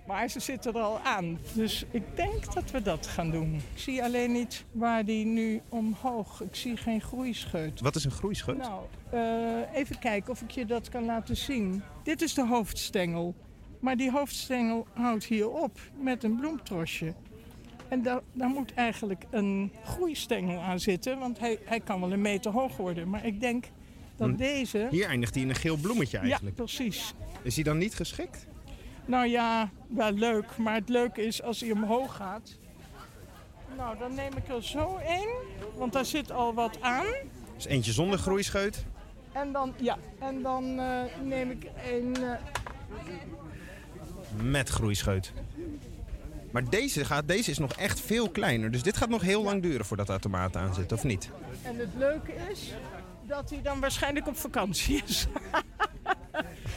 maar ze zitten er al aan. Dus ik denk dat we dat gaan doen. Ik zie alleen niet waar die nu omhoog... Ik zie geen groeischeut. Wat is een groeischeut? Nou, eh, even kijken of ik je dat kan laten zien. Dit is de hoofdstengel. Maar die hoofdstengel houdt hier op met een bloemtrosje. En daar, daar moet eigenlijk een groeistengel aan zitten, want hij, hij kan wel een meter hoog worden. Maar ik denk dat Hm. deze... Hier eindigt hij in een geel bloemetje Ja, eigenlijk. precies. Is hij dan niet geschikt? Nou ja, wel leuk. Maar het leuke is als hij omhoog gaat. Nou, dan neem ik er zo één, want daar zit al wat aan. Dus eentje zonder groeischeut. En dan, ja, en dan eh, neem ik een... eh, Met groeischeut. Maar deze, gaat, deze is nog echt veel kleiner. Dus dit gaat nog heel lang duren voordat de tomaten aan zitten, of niet? En het leuke is dat hij dan waarschijnlijk op vakantie is.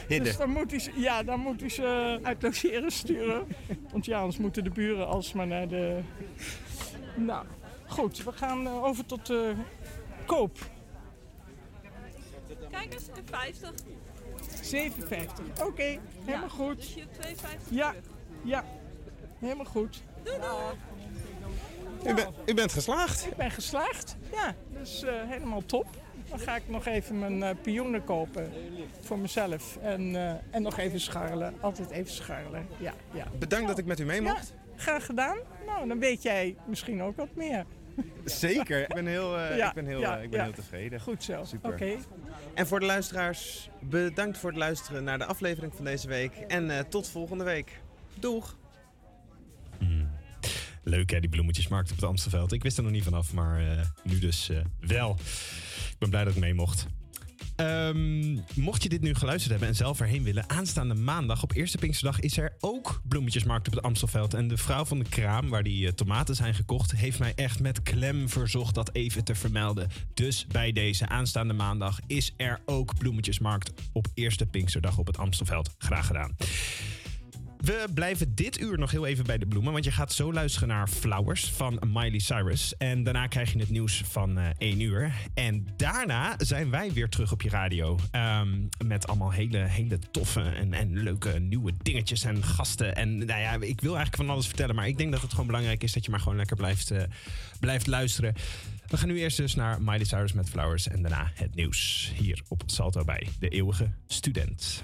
Dus dan moet hij, ze- ja, dan moet hij ze uit logeren sturen. Want ja, anders moeten de buren alsmaar naar de... Nou, goed. We gaan eh, over tot de koop. Kijk eens, een 50. 7,50. Oké, helemaal goed. Dus je 2,50 Ja, ja, helemaal goed. Doei doei. U, bent- u bent geslaagd. Ik ben geslaagd, ja. Dus eh, helemaal top. Dan ga ik nog even mijn eh pioenen kopen voor mezelf. En, eh, en nog even scharrelen. Altijd even scharrelen. Ja, ja. Bedankt dat ik met u mee mocht. Ja, graag gedaan. Nou, dan weet jij misschien ook wat meer. Zeker. Ik ben heel, eh, Ja, ik ben heel, ja, ik ben ja. heel tevreden. Goed zo. Super. Oké. En voor de luisteraars, bedankt voor het luisteren naar de aflevering van deze week. En eh, tot volgende week. Doeg! Leuk hè, die bloemetjesmarkt op het Amstelveld. Ik wist er nog niet vanaf, maar eh, nu dus eh, wel. Ik ben blij dat ik mee mocht. Ehm, mocht je dit nu geluisterd hebben en zelf erheen willen, aanstaande maandag op Eerste Pinksterdag is er ook bloemetjesmarkt op het Amstelveld. En de vrouw van de kraam, waar die eh, tomaten zijn gekocht, heeft mij echt met klem verzocht dat even te vermelden. Dus bij deze aanstaande maandag is er ook bloemetjesmarkt op Eerste Pinksterdag op het Amstelveld. Graag gedaan. We blijven dit uur nog heel even bij de bloemen, want je gaat zo luisteren naar Flowers van Miley Cyrus. En daarna krijg je het nieuws van eh 1 uur. En daarna zijn wij weer terug op je radio. Ehm, met allemaal hele, hele toffe en, en leuke nieuwe dingetjes en gasten. En nou ja, ik wil eigenlijk van alles vertellen, maar ik denk dat het gewoon belangrijk is dat je maar gewoon lekker blijft, eh, blijft luisteren. We gaan nu eerst dus naar Miley Cyrus met Flowers en daarna het nieuws hier op Salto bij de eeuwige student.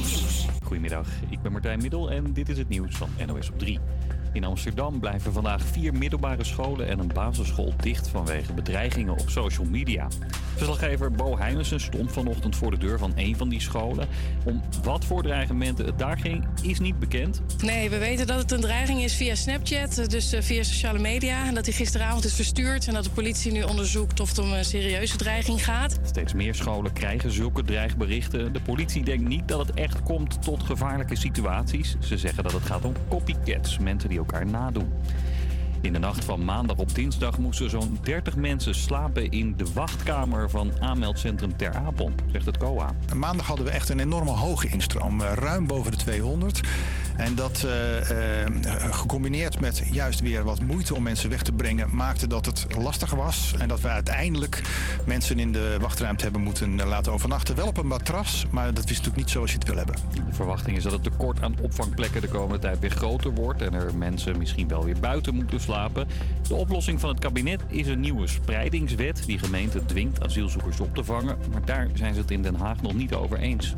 Nieuws. Goedemiddag, ik ben Martijn Middel en dit is het nieuws van NOS op 3. In Amsterdam blijven vandaag vier middelbare scholen en een basisschool dicht vanwege bedreigingen op social media. Verslaggever Bo Heijnissen stond vanochtend voor de deur van een van die scholen. Om wat voor dreigementen het daar ging, is niet bekend. Nee, we weten dat het een dreiging is via Snapchat, dus eh, via sociale media. En dat hij gisteravond is verstuurd en dat de politie nu onderzoekt of het om een serieuze dreiging gaat. Steeds meer scholen krijgen zulke dreigberichten. De politie denkt niet dat het echt komt tot gevaarlijke situaties. Ze zeggen dat het gaat om copycats, mensen die elkaar nadoen. In de nacht van maandag op dinsdag moesten zo'n 30 mensen slapen in de wachtkamer van aanmeldcentrum Ter Apel, zegt het COA. Maandag hadden we echt een enorme hoge instroom, eh, ruim boven de 200. En dat eh, eh, gecombineerd met juist weer wat moeite om mensen weg te brengen, maakte dat het lastiger was. En dat we uiteindelijk mensen in de wachtruimte hebben moeten laten overnachten. Wel op een matras, maar dat is natuurlijk niet zoals je het wil hebben. De verwachting is dat het tekort aan opvangplekken de komende tijd weer groter wordt en er mensen misschien wel weer buiten moeten slapen. De oplossing van het kabinet is een nieuwe spreidingswet die gemeenten dwingt asielzoekers op te vangen, maar daar zijn ze het in Den Haag nog niet over eens.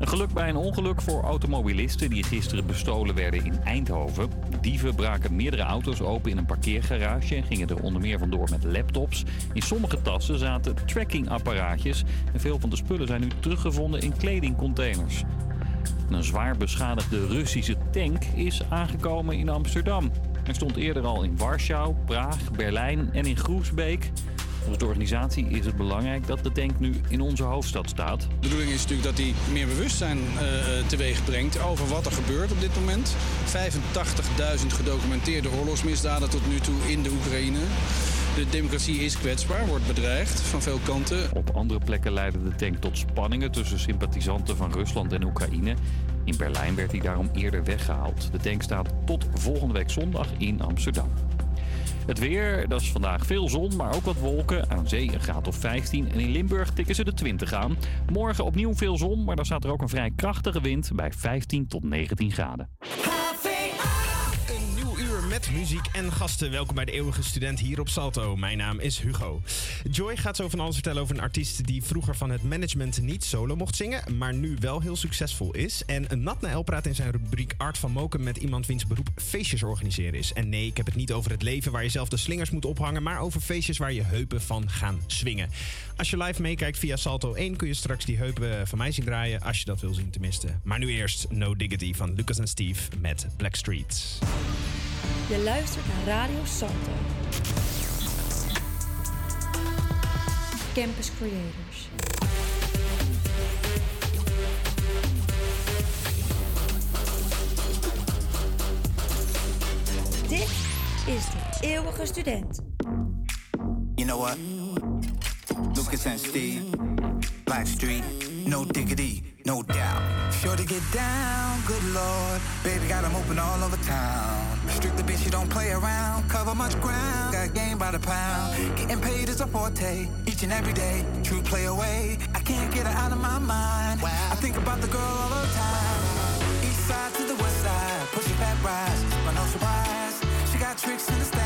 Een geluk bij een ongeluk voor automobilisten die gisteren bestolen werden in Eindhoven. Dieven braken meerdere auto's open in een parkeergarage en gingen er onder meer vandoor met laptops. In sommige tassen zaten trackingapparaatjes en veel van de spullen zijn nu teruggevonden in kledingcontainers. Een zwaar beschadigde Russische tank is aangekomen in Amsterdam. Hij stond eerder al in Warschau, Praag, Berlijn en in Groesbeek. Volgens de organisatie is het belangrijk dat de tank nu in onze hoofdstad staat. De bedoeling is natuurlijk dat hij meer bewustzijn uh, teweeg brengt over wat er gebeurt op dit moment. 85.000 gedocumenteerde oorlogsmisdaden tot nu toe in de Oekraïne. De democratie is kwetsbaar, wordt bedreigd van veel kanten. Op andere plekken leidde de tank tot spanningen tussen sympathisanten van Rusland en Oekraïne. In Berlijn werd hij daarom eerder weggehaald. De tank staat tot volgende week zondag in Amsterdam. Het weer, dat is vandaag veel zon, maar ook wat wolken. Aan zee een graad of 15 en in Limburg tikken ze de 20 aan. Morgen opnieuw veel zon, maar dan staat er ook een vrij krachtige wind bij 15 tot 19 graden. Muziek en gasten. Welkom bij de Eeuwige Student hier op Salto. Mijn naam is Hugo. Joy gaat zo van alles vertellen over een artiest die vroeger van het management niet solo mocht zingen, maar nu wel heel succesvol is. En Nat Nael praat in zijn rubriek Art van Moken met iemand wiens beroep feestjes organiseren is. En nee, ik heb het niet over het leven waar je zelf de slingers moet ophangen, maar over feestjes waar je heupen van gaan swingen. Als je live meekijkt via Salto 1 kun je straks die heupen van mij zien draaien, als je dat wil zien tenminste. Maar nu eerst No Diggity van Lucas en Steve met Blackstreet. Je luistert naar Radio Salto. Campus Creators. Dit is de eeuwige student. You know what? Lucas and Steve, Blackstreet, no diggity, no doubt. Sure to get down, good lord. Baby got 'em open all over town. Strictly bitch, you don't play around. Cover much ground, got game by the pound. Getting paid is a forte, each and every day. True play away, I can't get her out of my mind. I think about the girl all the time. East side to the west side, pushing back rise, but no surprise. She got tricks in the stash,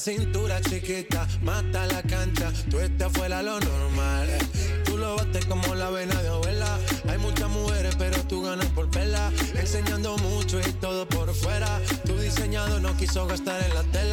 cintura chiquita, mata la cancha, tú estás fuera lo normal. Tú lo bates como la vena de abuela. Hay muchas mujeres, pero tú ganas por vela. Enseñando mucho y todo por fuera. Tu diseñado no quiso gastar en la tela.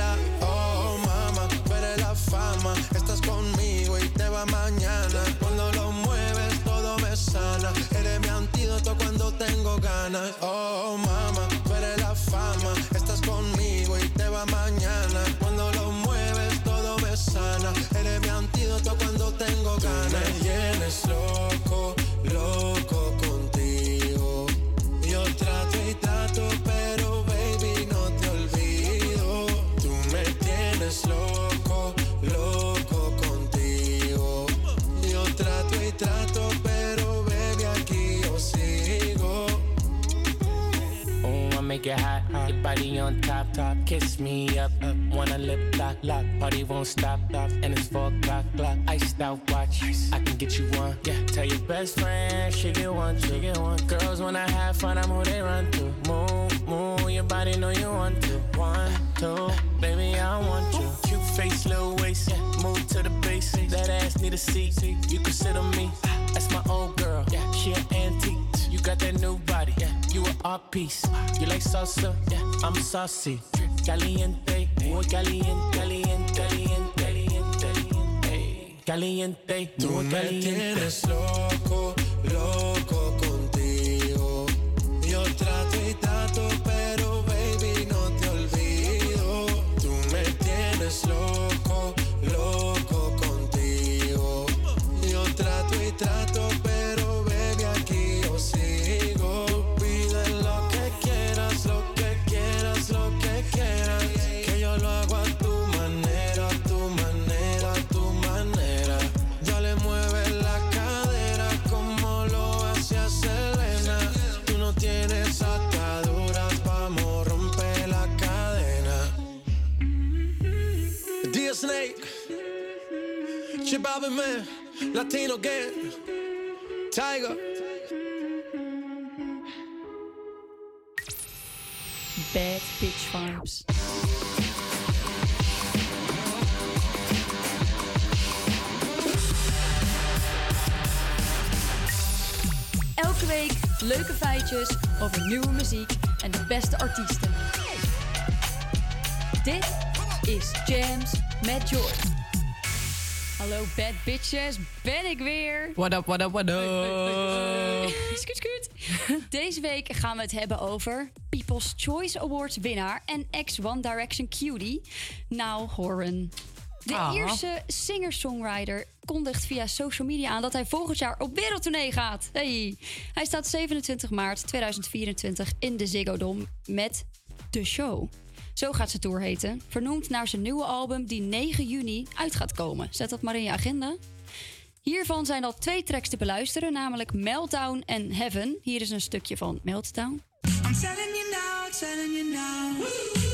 I it hot, your body on top, top. Kiss me up, up. Wanna lip lock, lock. Party won't stop, stop. And it's four o'clock, clock. Iced out watch, I can get you one. Yeah, tell your best friend she get one, she get one. Girls wanna have fun, I'm who they run to. Move, move, your body know you want to. One, two, baby I want you. Cute face, little waist, yeah. Move to the base. That ass need a seat, you can sit on me. Ah. That's my old girl, yeah. She an antique. You got that new body, yeah. You an art piece. You like salsa, yeah. I'm saucy. Caliente, muy caliente, caliente, caliente, caliente, caliente, Tú muy me caliente. tienes loco, loco Chibabe Man, Latino Gang, Tiger. Bad bitch vibes. Elke week leuke feitjes over nieuwe muziek en de beste artiesten. Dit is Jams met Joy. Hallo bad bitches, ben ik weer. What up, what up, what up? Scoot, scoot. Deze week gaan we het hebben over People's Choice Awards winnaar en ex-One Direction cutie, Now Horan. De Ah. Ierse singer-songwriter kondigt via social media aan dat hij volgend jaar op wereldtournee gaat. Hey. Hij staat 27 maart 2024 in de Ziggo Dome met The Show. Zo gaat zijn tour heten, vernoemd naar zijn nieuwe album die 9 juni uit gaat komen. Zet dat maar in je agenda. Hiervan zijn al twee tracks te beluisteren, namelijk Meltdown en Heaven. Hier is een stukje van Meltdown. I'm telling you now, telling you now.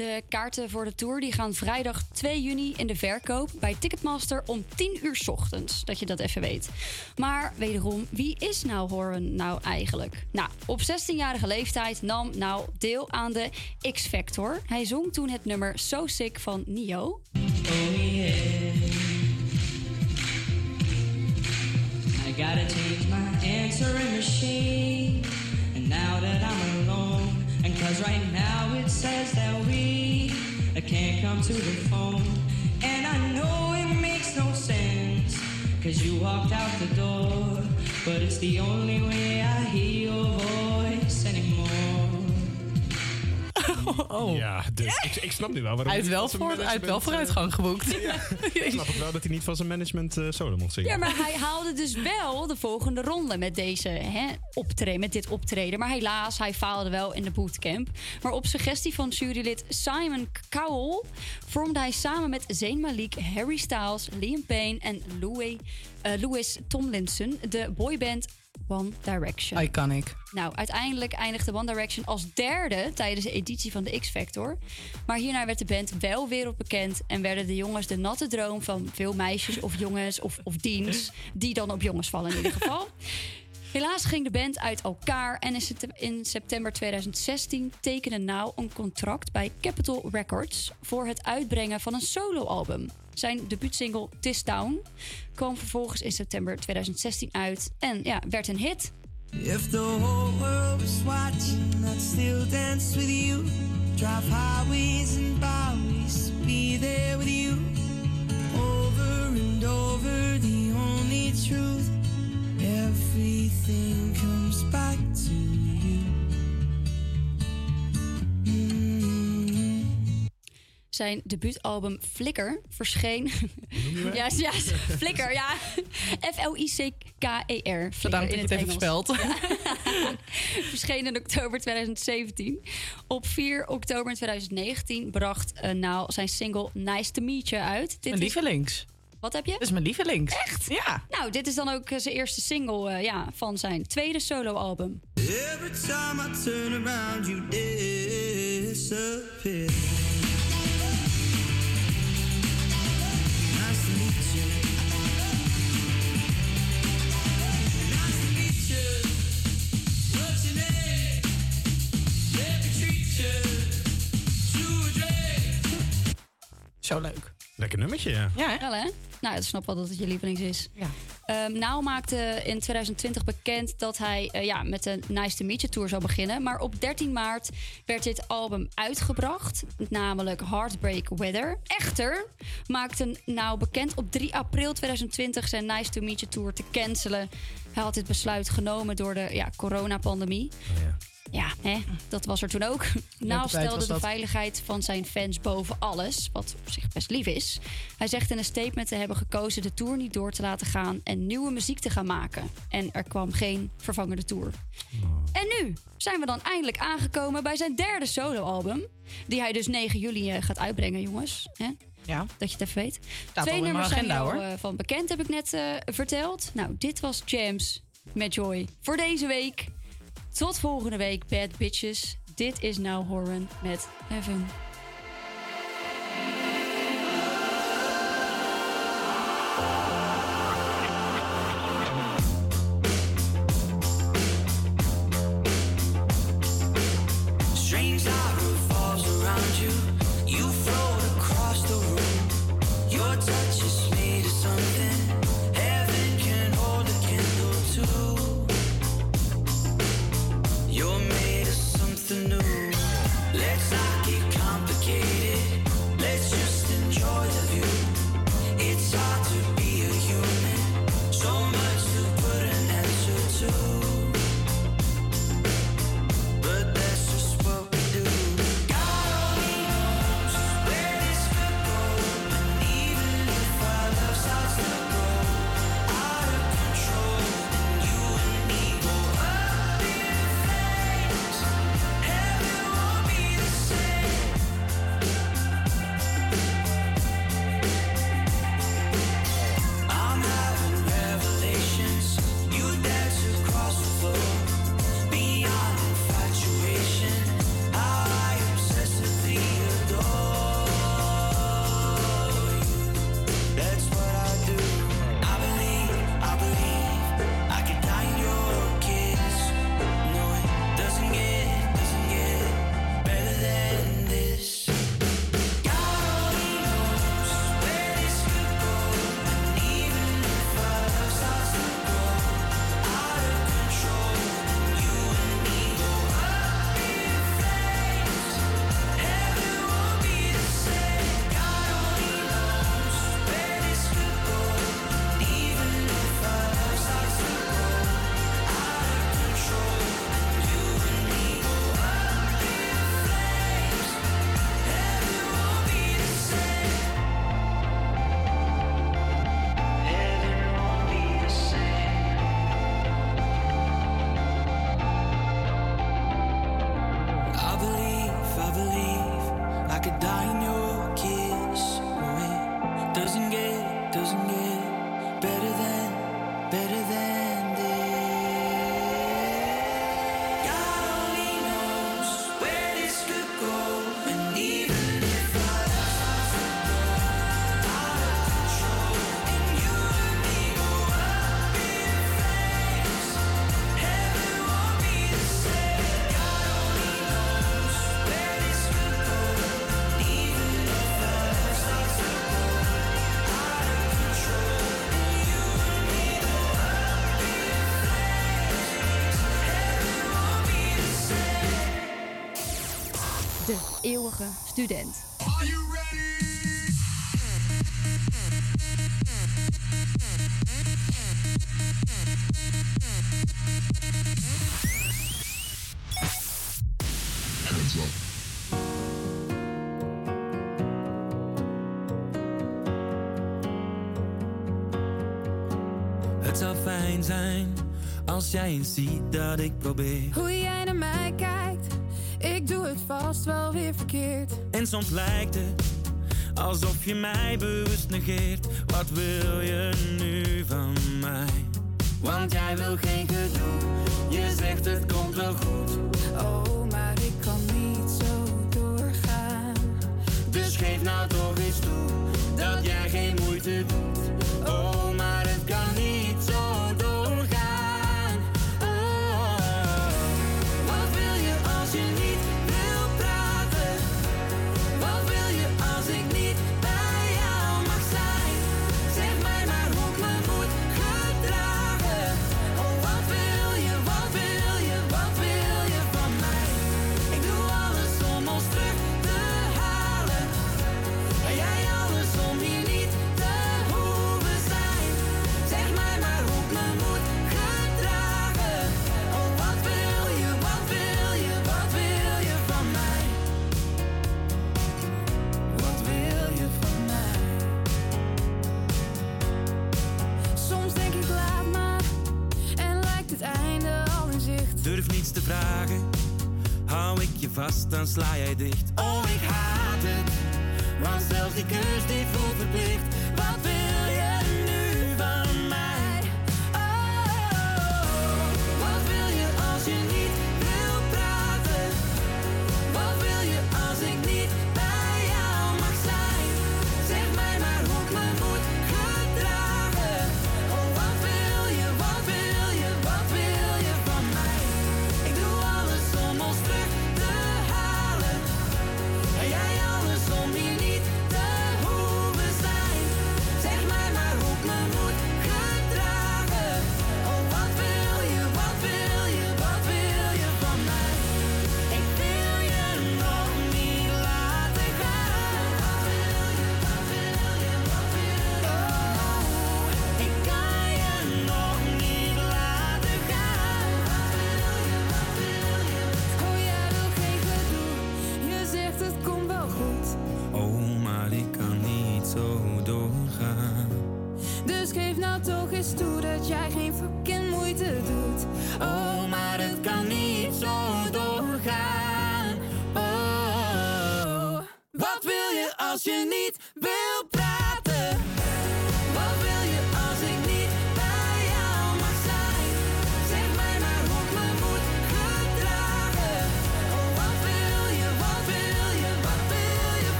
De kaarten voor de tour die gaan vrijdag 2 juni in de verkoop bij Ticketmaster om 10 uur ochtends. Dat je dat even weet. Maar wederom, wie is nou Horan nou eigenlijk? Nou, op 16-jarige leeftijd nam nou deel aan de X-Factor. Hij zong toen het nummer So Sick van Nio. I gotta change my answering machine. And now that I'm alone, and cause right now it says that we can't come to the phone. And I know it makes no sense, cause you walked out the door. But it's the only way I hear Oh. Ja, dus ik, ik snap nu wel waarom Hij heeft wel, van zijn voor, hij heeft wel management, vooruitgang geboekt. eh, Ik snap ook wel dat hij niet van zijn management eh, solo mocht zingen. Ja, maar hij haalde dus wel de volgende ronde met, deze, hè, optreden, met dit optreden. Maar helaas, hij faalde wel in de bootcamp. Maar op suggestie van jurylid Simon Cowell vormde hij samen met Zayn Malik, Harry Styles, Liam Payne en Louis, eh, Louis Tomlinson de boyband One Direction. Iconic. Nou, uiteindelijk eindigde One Direction als derde tijdens de editie van de X-Factor. Maar hierna werd de band wel wereldbekend en werden de jongens de natte droom van veel meisjes of jongens of, of teens, die dan op jongens vallen in ieder geval. Helaas ging de band uit elkaar en in septe- in september 2016 tekende Now een contract bij Capitol Records voor het uitbrengen van een soloalbum. Zijn debuutsingle This Town kwam vervolgens in september 2016 uit en ja, werd een hit. If the whole world was watching, I'd still dance with you. Drive highways and byways be there with you. Over and over, the only truth. Everything comes back Zijn debuutalbum Flicker verscheen. ja, ja, Flicker, ja. F-L-I-C-K-E-R. Flicker Bedankt in dat je het even spelt. Ja. verscheen in oktober 2017. Op 4 oktober 2019 bracht uh, nou zijn single Nice to Meet You uit. Dit Mijn lievelings. Wat heb je? Dat is mijn lievelings. Echt? Ja. Nou, dit is dan ook eh, zijn eerste single eh, ja, van zijn tweede soloalbum. Every time I turn around, you disappear. Zo leuk. Lekker nummertje, ja. Ja, Wel, hè? Nou, ik snap wel dat het je lievelings is. Ja. nou maakte in 2020 bekend dat hij eh, ja, met de Nice to Meet You Tour zou beginnen. Maar op 13 maart werd dit album uitgebracht, namelijk Heartbreak Weather. Echter maakte nou bekend op 3 april 2020 zijn Nice to Meet You Tour te cancelen. Hij had dit besluit genomen door de ja, coronapandemie. Ja, hè, dat was er toen ook. Nou tijd stelde de veiligheid van zijn fans boven alles, wat op zich best lief is. Hij zegt in een statement te hebben gekozen de tour niet door te laten gaan en nieuwe muziek te gaan maken. En er kwam geen vervangende tour. En nu zijn we dan eindelijk aangekomen bij zijn derde soloalbum, die hij dus 9 juli eh, gaat uitbrengen, jongens. Hè? Ja. Dat je het even weet. Twee nummers zijn agenda, er al hoor. eh, van bekend, heb ik net eh, verteld. Nou, dit was Jams met Joy voor deze week. Tot volgende week, bad bitches. Dit is Now Horan met Heaven. Eeuwige student. Het zou fijn zijn als jij eens ziet dat ik probeer. Hoe jij naar mij kijkt, ik doe het vast wel weer verkeerd. En soms lijkt het alsof je mij bewust negeert. Wat wil je nu van mij? Want jij wil geen gedoe, je zegt het komt wel goed. Durf niets te vragen. Hou ik je vast, dan sla jij dicht. Oh, ik haat het. Want zelfs die kus die voelt verplicht. Eens dat jij geen fucking moeite doet.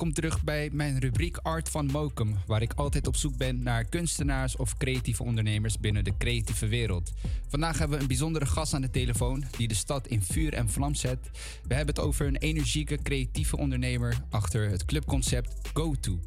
Welkom terug bij mijn rubriek Art van Mokum, waar ik altijd op zoek ben naar kunstenaars of creatieve ondernemers binnen de creatieve wereld. Vandaag hebben we een bijzondere gast aan de telefoon die de stad in vuur en vlam zet. We hebben het over een energieke creatieve ondernemer achter het clubconcept GoTo.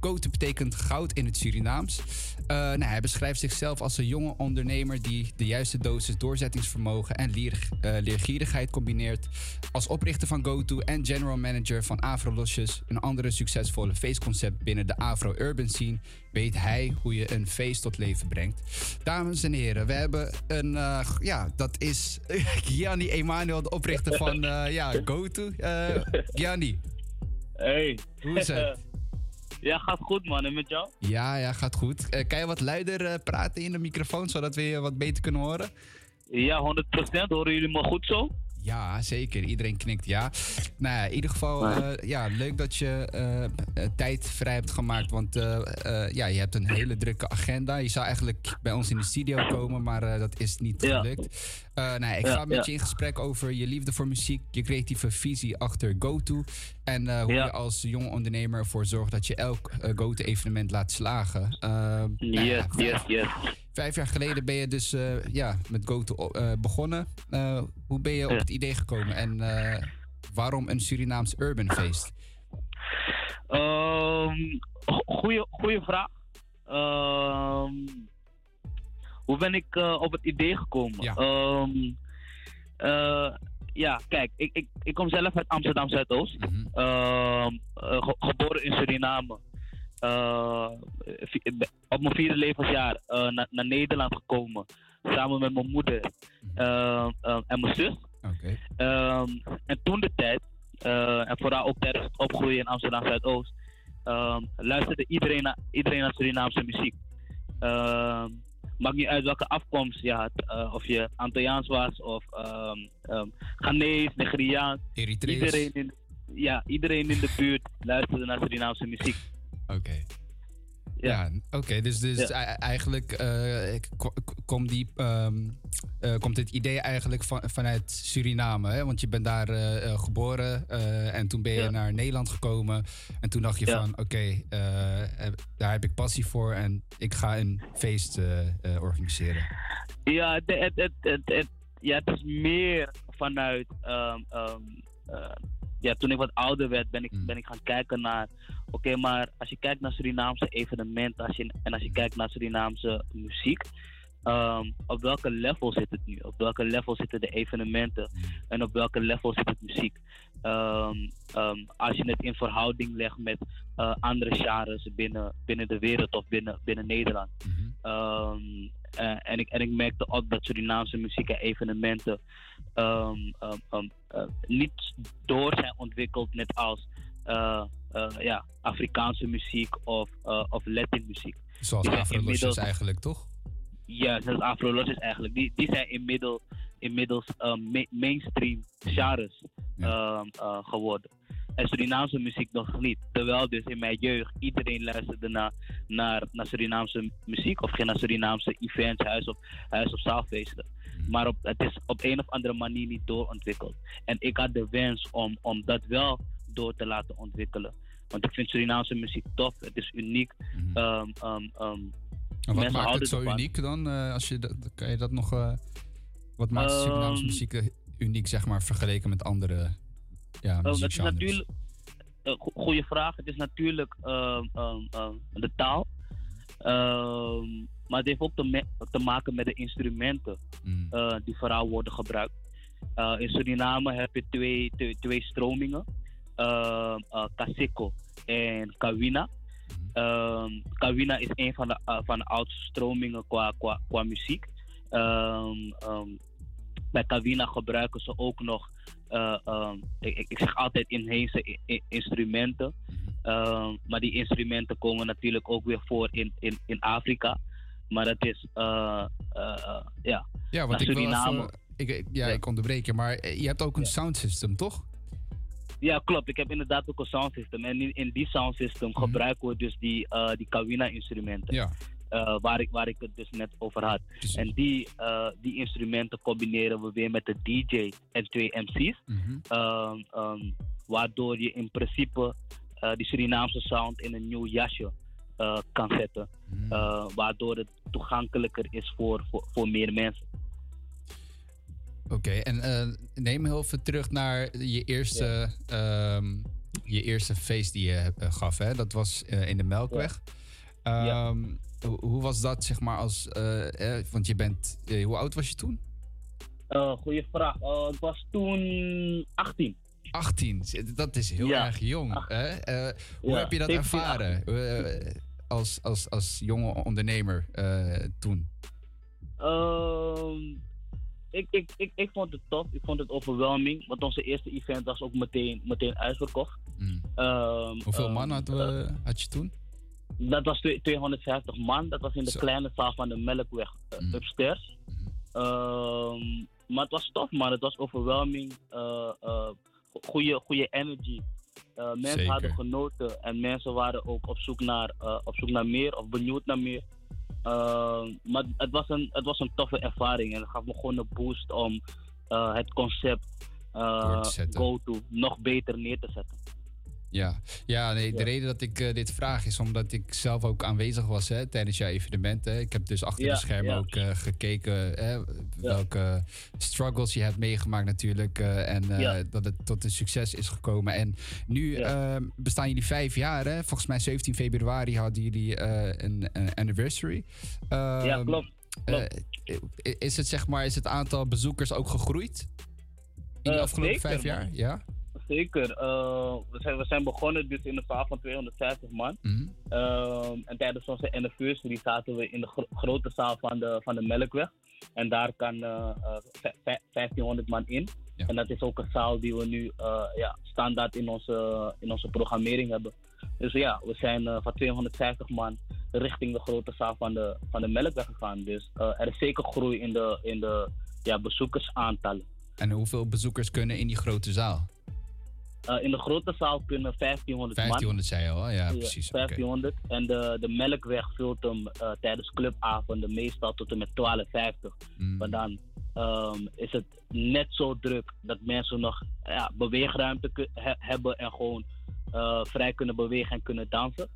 GoTo betekent goud in het Surinaams. Eh, nou, hij beschrijft zichzelf als een jonge ondernemer die de juiste dosis doorzettingsvermogen en leer, eh, leergierigheid combineert. Als oprichter van GoTo en general manager van Afro Losjes, een andere succesvolle feestconcept binnen de Afro-urban scene, weet hij hoe je een feest tot leven brengt. Dames en heren, we hebben een, eh, ja, dat is Gianni Emanuel, de oprichter van ja, GoTo. Gianni, Hey. Hoe is het? ja, gaat goed man. En met jou? ja, ja, gaat goed. Eh, kan je wat luider eh, praten in de microfoon, zodat we je wat beter kunnen horen? Ja, 100%. Horen jullie me goed zo? Ja, zeker. Iedereen knikt ja. Nou ja, in ieder geval, eh, ja, leuk dat je eh, eh, tijd vrij hebt gemaakt. Want eh, eh, ja, je hebt een hele drukke agenda. Je zou eigenlijk bij ons in de studio komen, maar eh, dat is niet Ja. gelukt. Eh nou, ja, ik Ja, ga met ja. je in gesprek over je liefde voor muziek, je creatieve visie achter GoTo. En eh, hoe Ja. je als jonge ondernemer ervoor zorgt dat je elk eh, GoTo-evenement laat slagen. Eh, nou ja, Yes, yes, yes. Vijf jaar geleden ben je dus ja, met GoTo begonnen. Hoe ben je op het idee gekomen en waarom een Surinaams urban feest? Go- goeie, goeie vraag. Ehm, hoe ben ik op het idee gekomen? Ja. Ehm, eh, ja, kijk, ik, ik, ik kom zelf uit Amsterdam Zuidoost. Ehm, eh, ge- geboren in Suriname. Eh, op mijn vierde levensjaar eh, na- naar Nederland gekomen. Samen met mijn moeder eh, eh, en mijn zus. Ehm, en toen de tijd, en vooral ook tijdens het opgroeien in Amsterdam Zuidoost, ehm, luisterde iedereen naar, iedereen naar Surinaamse muziek. Ehm, maakt niet uit welke afkomst je had, eh, of je Antilliaans was of ehm um, Ghanese, Nigeriaans. Iedereen in, ja, iedereen in de buurt luisterde naar Surinaamse muziek. Oké. Ja, oké. dus dus Ja. e- eigenlijk eh, komt, die, ehm, eh, komt dit idee eigenlijk van, vanuit Suriname. Hè? Want je bent daar eh, geboren en toen ben je Ja. naar Nederland gekomen. En toen dacht je van, oké, daar heb ik passie voor en ik ga een feest organiseren. Ja, het, het, het, het, ja, het is meer vanuit. ehm, ehm, eh, ja, toen ik wat ouder werd, ben ik, ben ik gaan kijken naar. Oké, maar als je kijkt naar Surinaamse evenementen als je, en als je kijkt naar Surinaamse muziek. ehm, op welke level zit het nu? Op welke level zitten de evenementen? En op welke level zit het muziek? Ehm, ehm, als je het in verhouding legt met eh, andere genres binnen, binnen de wereld of binnen, binnen Nederland. Ehm, eh, en, ik, en ik merkte ook dat Surinaamse muziek en evenementen eh, niet door zijn ontwikkeld net als eh, eh, ja, Afrikaanse muziek of, of Latin muziek. Zoals Afro eigenlijk, toch? Ja, zoals Afro is eigenlijk. Die, die zijn inmiddels, inmiddels ma- mainstream genres geworden. En Surinaamse muziek nog niet. Terwijl dus in mijn jeugd iedereen luisterde naar, naar, naar Surinaamse muziek of ging naar Surinaamse events, huis- of, huis- of zaalfeesten. Maar op, het is op een of andere manier niet doorontwikkeld. En ik had de wens om, om dat wel door te laten ontwikkelen. Want ik vind Surinaamse muziek tof, het is uniek. Ehm, ehm, ehm, En wat maakt het zo uniek dan? eh, als je dat, kan je dat nog... eh, wat maakt Surinaamse Ehm, muziek uniek, zeg maar, vergeleken met andere ja, Oh, het is natuurlijk. Uh, goede vraag. Het is natuurlijk ehm, ehm, ehm, de taal. Maar het heeft ook te, maken met de instrumenten eh, die vooral worden gebruikt. Eh, in Suriname heb je twee, twee, twee stromingen: eh, Kaseko en Kawina. Ehm, Kawina is een van de, eh, van de oudste stromingen qua, qua, qua muziek. Ehm, bij Kawina gebruiken ze ook nog, eh, ehm, ik, ik- zeg altijd inheemse instrumenten. Ehm, maar die instrumenten komen natuurlijk ook weer voor in, in, in Afrika. Maar dat is, eh, ja. Ja, want ik wil even, ik, ja, ik onderbreek je, maar je hebt ook een sound system, toch? Ja, klopt. Ik heb inderdaad ook een sound system. En in, in die sound system gebruiken we dus die, die Kawina-instrumenten. Ja. Eh, waar, ik, waar ik het dus net over had. En die, eh, die instrumenten combineren we weer met de DJ en twee MC's. Ehm, ehm, waardoor je in principe eh, die Surinaamse sound in een nieuw jasje kan zetten. Eh, waardoor het toegankelijker is voor, voor, voor meer mensen. Oké, en neem heel even terug naar je eerste, ehm, je eerste feest die je gaf. Hè? Dat was in de Melkweg. Hoe, hoe was dat, zeg maar, als... eh, want je bent... eh, hoe oud was je toen? Eh goeie vraag. Eh, ik was toen 18. 18, dat is heel Ja. erg jong. Hè? Hoe Ja, heb je dat 17, ervaren als, als, als jonge ondernemer toen? Ehm, ik, ik, ik, ik vond het tof. Ik vond het overwhelming. Want onze eerste event was ook meteen, meteen uitverkocht. Ehm, Mm. Hoeveel ehm, man had, we, had je toen? Dat was twee- 250 man. Dat was in de Zo. kleine zaal van de Melkweg eh, upstairs. Ehm, maar het was tof, man. Het was overwhelming. Eh, eh, goede, goede energy. Mensen Zeker. hadden genoten en mensen waren ook op zoek naar, op zoek naar meer of benieuwd naar meer. Ehm, maar het was, een, het was een toffe ervaring en het gaf me gewoon een boost om het concept uh. GoTo nog beter neer te zetten. Ja, ja nee, de reden dat ik eh, dit vraag is omdat ik zelf ook aanwezig was hè, tijdens jouw evenement. Hè. Ik heb dus achter Ja, de schermen ja. ook eh, gekeken hè, welke struggles je hebt meegemaakt natuurlijk. eh, en Ja. dat het tot een succes is gekomen. En nu eh, bestaan jullie vijf jaar. Hè? Volgens mij 17 februari hadden jullie een, een anniversary. Ja, Ehm, klopt. eh, is het zeg maar, is het aantal bezoekers ook gegroeid? In de afgelopen zeker, vijf jaar? man. Ja? Zeker. eh, we, zijn, we zijn begonnen dus in een zaal van 250 man. Mhm. Ehm, en tijdens onze anniversary zaten we in de gro- grote zaal van de, van de Melkweg. En daar kan eh, eh, vij- vij- 1500 man in. En dat is ook een zaal die we nu eh, ja, standaard in onze, in onze programmering hebben. Dus ja, we zijn eh, van 250 man richting de grote zaal van de, van de Melkweg gegaan. Dus eh, er is zeker groei in de, in de ja, bezoekersaantallen. En hoeveel bezoekers kunnen in die grote zaal? Eh, in de grote zaal kunnen 1500 man. 1500 zei je al, ja, precies. oké. 1500. En de, de Melkweg vult hem eh, tijdens clubavonden meestal tot en met 1250. Mm. Maar dan ehm, is het net zo druk dat mensen nog ja, beweegruimte he- hebben en gewoon eh, vrij kunnen bewegen en kunnen dansen.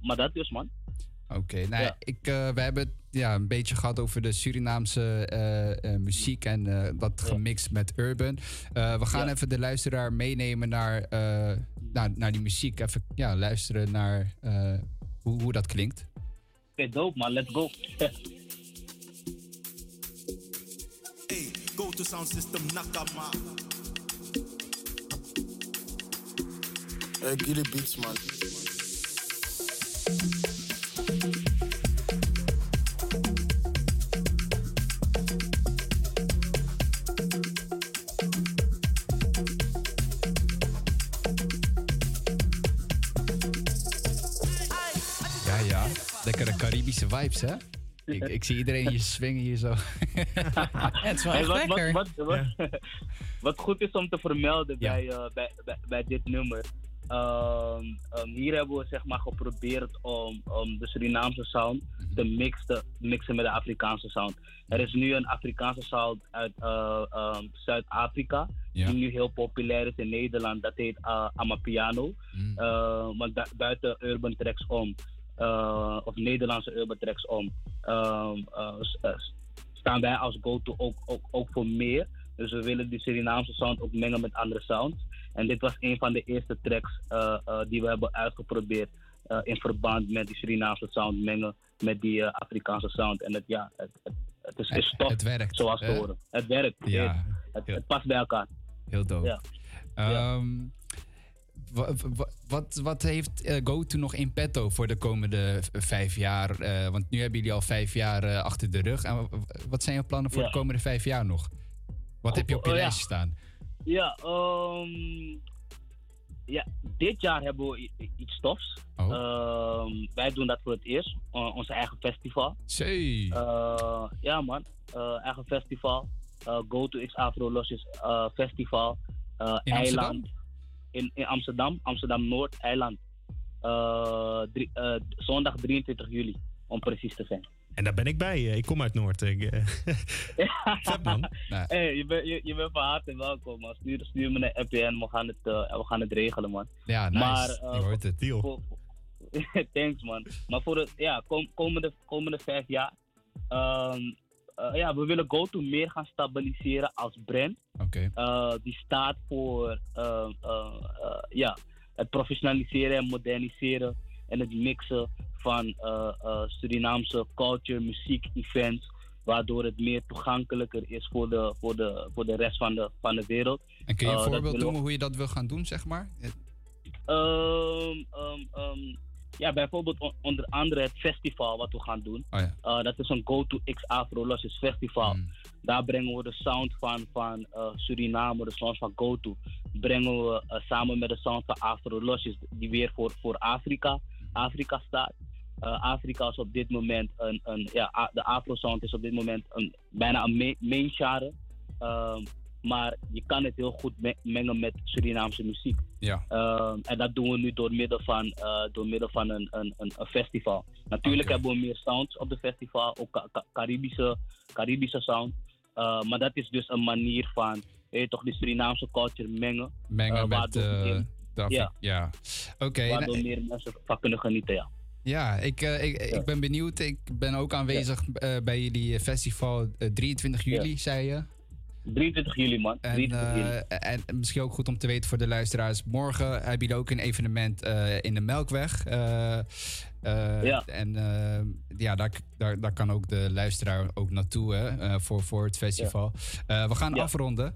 Maar dat dus, man. Oké, nou ja. ik, eh, we hebben het ja, een beetje gehad over de Surinaamse eh, eh, muziek en eh, dat gemixt met urban. Eh, we gaan Ja. even de luisteraar meenemen naar, eh, naar, naar die muziek. Even ja, luisteren naar eh, hoe, hoe dat klinkt. Oké, dope, man. Let's go. Go to sound system Nakama. Hey, Gilly Beats, man. Vibes, hè? Ik, ik zie iedereen hier swingen hier zo. het is wel Hey, echt wat, lekker. Wat, wat, wat, wat goed is om te vermelden bij, eh, bij, bij, bij dit nummer. Ehm, ehm, hier hebben we zeg maar geprobeerd om, om de Surinaamse sound te mixen, mixen met de Afrikaanse sound. Er is nu een Afrikaanse sound uit eh, ehm, Zuid-Afrika, die nu heel populair is in Nederland. Dat heet uh, Amapiano. Eh, maar bu- buiten urban tracks om, eh, of Nederlandse urban tracks om, eh, eh, staan wij als go-to ook, ook, ook voor meer. Dus we willen die Surinaamse sound ook mengen met andere sounds. En dit was een van de eerste tracks eh, eh, die we hebben uitgeprobeerd eh, in verband met die Surinaamse sound mengen met die Afrikaanse sound. En het, ja, het, het, het is, is tof, het werkt, zoals te horen. Het werkt, Ja, het, het, het past bij elkaar. Heel dope. Ja. Ehm, wa- wa- wat, wat heeft GoTo nog in petto voor de komende vijf jaar? Want nu hebben jullie al vijf jaar achter de rug. En wa- wa- wat zijn je plannen voor Ja. de komende vijf jaar nog? Wat heb je op je oh, ja. lijstje staan? Ja, ehm, ja, dit jaar hebben we iets tofs. Oh. Ehm, wij doen dat voor het eerst, eh, onze eigen festival. Zee. Eh, ja man, Eh, eigen festival. Eh, Go to X Afro Losjes Festival. In Eiland. Amsterdam? In, in Amsterdam, Amsterdam Noord, Eiland. Drie- zondag 23 juli, om precies te zijn. En daar ben ik bij. eh, Ik kom uit Noord. Ik, eh, Vet man. Hey, je, bent je, je bent van harte welkom, man. Stuur, stuur me een appje en we gaan het, eh, we gaan het regelen, man. Ja, nice. Maar, eh, Je hoort het. Deal. voor- Thanks, man. Maar voor de ja, kom, komende, komende vijf jaar. ehm, eh, ja, we willen GoTo meer gaan stabiliseren als brand. Oké. Eh, die staat voor ehm, eh, eh, ja, het professionaliseren en moderniseren en het mixen van eh, eh, Surinaamse culture, muziek, events. Waardoor het meer toegankelijker is voor de, voor de, voor de rest van de, van de wereld. En kun je Eh, een dat voorbeeld noemen hoe je dat wil gaan doen, zeg maar? Eh, Ehm, ehm, ehm, ja, bijvoorbeeld on- onder andere het festival wat we gaan doen. Oh ja. Uh, dat is een Go to X Afro Losses Festival. Mm. Daar brengen we de sound van, van uh, Suriname, de sound van Go to. Brengen we samen met de sound van Afro Losses, die weer voor, voor Afrika, Afrika staat. Uh, Afrika is op dit moment een, een ja, de Afro sound is op dit moment een, bijna een main genre. Um, maar je kan het heel goed me- mengen met Surinaamse muziek. Ja. Um, en dat doen we nu door middel van, uh, door middel van een, een, een, een festival. Natuurlijk hebben we meer sounds op de festival, ook Ca- Ca- Caribische, Caribische sound. Uh, maar dat is dus een manier van toch, die Surinaamse culture mengen. Mengen met Ja. ja. Oké. Waardoor nou, meer mensen van kunnen genieten, ja. Ja, ik, eh, ik, ik ben benieuwd. Ik ben ook aanwezig eh, bij jullie festival eh, 23 juli, zei je. 23 juli, man. En, 23 juli. eh, en misschien ook goed om te weten voor de luisteraars. Morgen hebben jullie ook een evenement eh, in de Melkweg. Eh, Ja. En ja, daar, daar, daar kan ook de luisteraar ook naartoe hè, voor, voor het festival. We gaan Ja. afronden.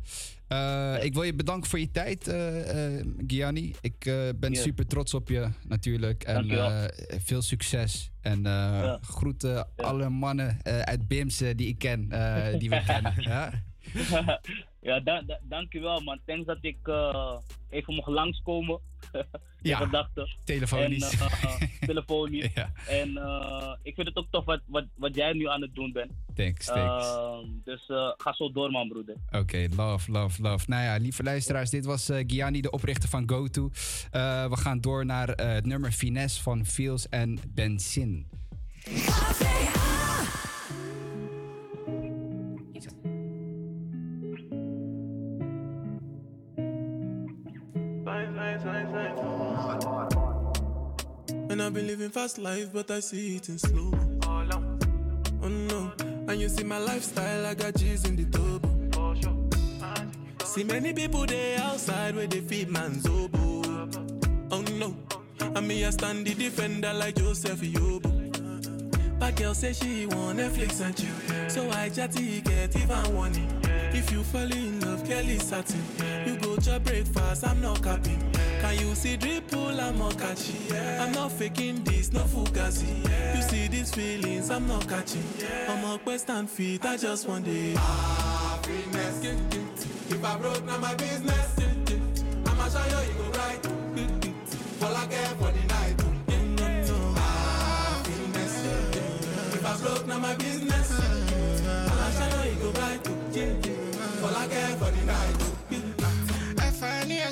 Ik wil je bedanken voor je tijd, Gianni. Ik ben super trots op je, natuurlijk. En veel succes. En groeten alle mannen uit BIMS die ik ken, die we kennen. Ja? da da dankjewel, man. Thanks dat ik eh, even mocht langskomen. Ja, gedachten. telefonisch. En, eh, telefonisch. Ja. En eh, ik vind het ook tof wat, wat, wat jij nu aan het doen bent. Thanks, thanks. Ehm, dus eh, ga zo door, man, broeder. Oké, love, love, love. Nou ja, lieve luisteraars, dit was eh Gianni, de oprichter van GoTo. Eh, we gaan door naar eh, het nummer Finesse van Fields en Benzin. And I've been living fast life, but I see it in slow. Oh no, and you see my lifestyle, I got G's in the turbo. See many people there outside where they feed man's oboe. Oh no, and me I stand the defender like Joseph Yobo. But girl say she want Netflix and chill, so I chatty get even warning. If you fall in love, Kelly satin. You go to breakfast, I'm not capping. Can you see dripple, I'm not catching. I'm not faking this, no fugazi. You see these feelings, I'm not catching. I'm a quest and feet, I just want it. Happiness. If I broke, now my business. I'ma show you, you go right. All I care for the night. Happiness. If I broke, now my business. I'ma show you, you go right. All I care for the night.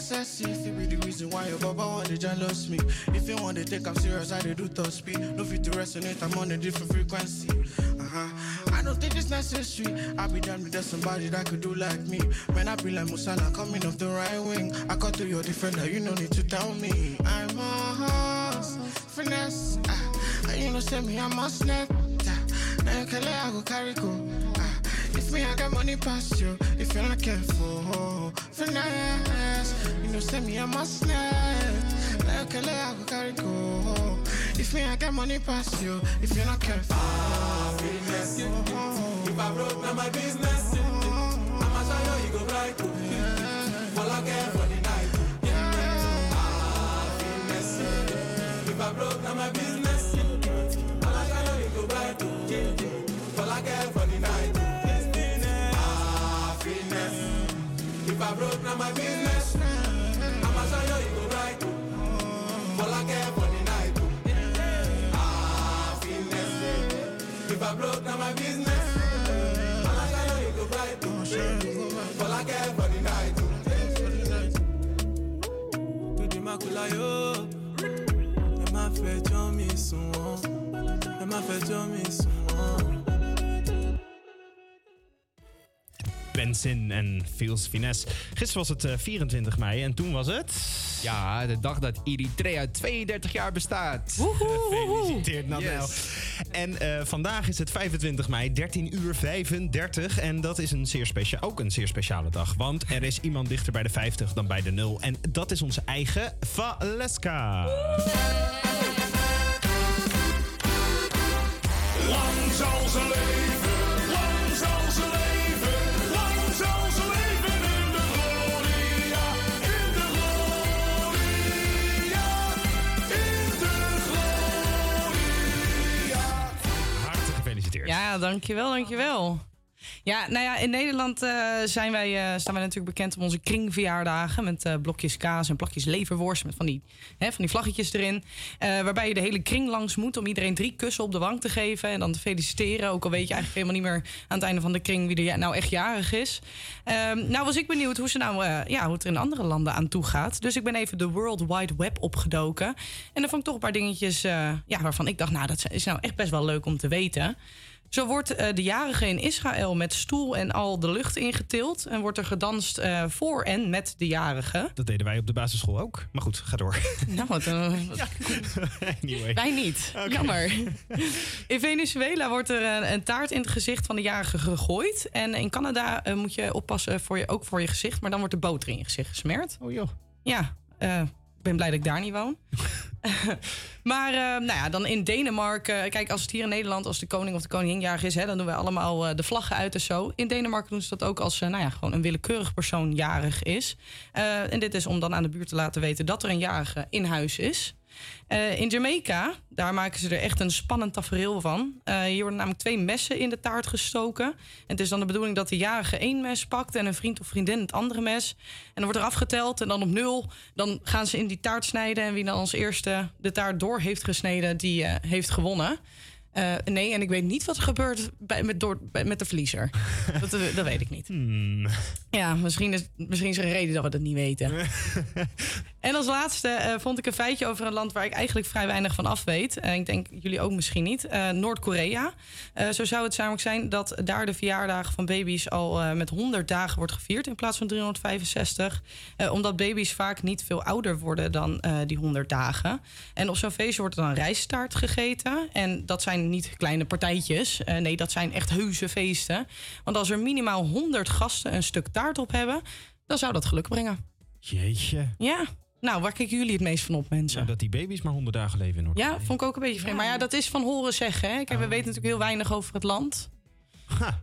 F-I-N-E-S-S-E, if it be the reason why your baba want to jealous me. If you want to take I'm serious, I do top speed. No fit to resonate, I'm on a different frequency. Uh-huh. I don't think it's necessary. I be done with somebody that could do like me. Man, I be like Musala coming off the right wing. I cut to your defender, you no need to tell me. I'm a horse, finesse. And you know, send me, I'm a snap. Ah. Now you can let I go carry go. Ah. If me, I got money past you. If you're not careful, finesse. You know, send me, a snap. Now you can let I carry go. If me, I got money past you. If you're not careful, Happiness. If I broke, now my business. I'ma show you, you go right. All I care for the night. Happiness. If I broke, now my business. Now my business. I'ma show you, you go right. All I care for the night. Ah, Happiness. If I broke, now my business. I'ma show you, go right. All I care for the night. To the macula, yo. Ẹ má fẹjọ́ mi sùn wọ́n. Ẹ má fẹjọ́ mi sùn wọ́n. Benzin en Feels Finesse. Gisteren was het eh, 24 mei en toen was het... Ja, de dag dat Eritrea 32 jaar bestaat. Gefeliciteerd, Nadel. En eh, vandaag is het 25 mei, 13 uur 35. En dat is een zeer specia ook een zeer speciale dag. Want er is iemand dichter bij de 50 dan bij de 0. En dat is onze eigen Valeska. Lang zal ze leven, Ja, dankjewel, dankjewel. Ja, nou ja, in Nederland eh, zijn wij, eh, staan wij natuurlijk bekend om onze kringverjaardagen. Met eh, blokjes kaas en plakjes leverworst. Met van die, hè, van die vlaggetjes erin. Waarbij je de hele kring langs moet om iedereen drie kussen op de wang te geven. En dan te feliciteren. Ook al weet je eigenlijk helemaal niet meer aan het einde van de kring wie er nou echt jarig is. Ehm, nou was ik benieuwd hoe, ze nou, ja, hoe het er in andere landen aan toe gaat. Dus ik ben even de World Wide Web opgedoken. En daar vond ik toch een paar dingetjes ja, waarvan ik dacht, nou dat is nou echt best wel leuk om te weten. Zo wordt eh, de jarige in Israël met stoel en al de lucht ingetild. En wordt er gedanst eh, voor en met de jarige. Dat deden wij op de basisschool ook. Maar goed, ga door. Nou, wat, eh, anyway. wij niet. Jammer. In Venezuela wordt er een, taart in het gezicht van de jarige gegooid. En in Canada moet je oppassen voor je, ook voor je gezicht. Maar dan wordt de boter in je gezicht gesmeerd. Oh joh. Ja, eh, ik ben blij dat ik daar niet woon. maar eh, nou ja, dan in Denemarken. Kijk, als het hier in Nederland, als de koning of de koningin jarig is, hè, dan doen we allemaal eh, de vlaggen uit en zo. In Denemarken doen ze dat ook als eh, nou ja, gewoon een willekeurig persoon jarig is. En dit is om dan aan de buurt te laten weten dat er een jarige in huis is. Eh, in Jamaica, daar maken ze er echt een spannend tafereel van. Eh, hier worden namelijk twee messen in de taart gestoken. En het is dan de bedoeling dat de jarige één mes pakt en een vriend of vriendin het andere mes. En dan wordt er afgeteld en dan op nul. Dan gaan ze in die taart snijden. En wie dan als eerste de taart door heeft gesneden, die eh, heeft gewonnen. Eh, nee, en ik weet niet wat er gebeurt bij, met, door, bij- met de verliezer. dat, eh, dat weet ik niet. Ja, misschien is, misschien is er een reden dat we dat niet weten. En als laatste eh, vond ik een feitje over een land waar ik eigenlijk vrij weinig van af weet. En ik denk jullie ook misschien niet. Noord-Korea. Zo zou het namelijk zijn dat daar de verjaardagen van baby's al met 100 dagen wordt gevierd in plaats van 365. Eh, omdat baby's vaak niet veel ouder worden dan die 100 dagen. En op zo'n feestje wordt er dan rijstaart gegeten. En dat zijn niet kleine partijtjes. Eh, nee, dat zijn echt heuse feesten. Want als er minimaal 100 gasten een stuk taart op hebben, dan zou dat geluk brengen. Jeetje. Ja. Nou, waar kijken jullie het meest van op, mensen? dat die baby's maar honderd dagen leven in Noord. Ja, vond ik ook een beetje vreemd. Maar ja, dat is van horen zeggen. Hè? Kijk, we weten natuurlijk heel weinig over het land.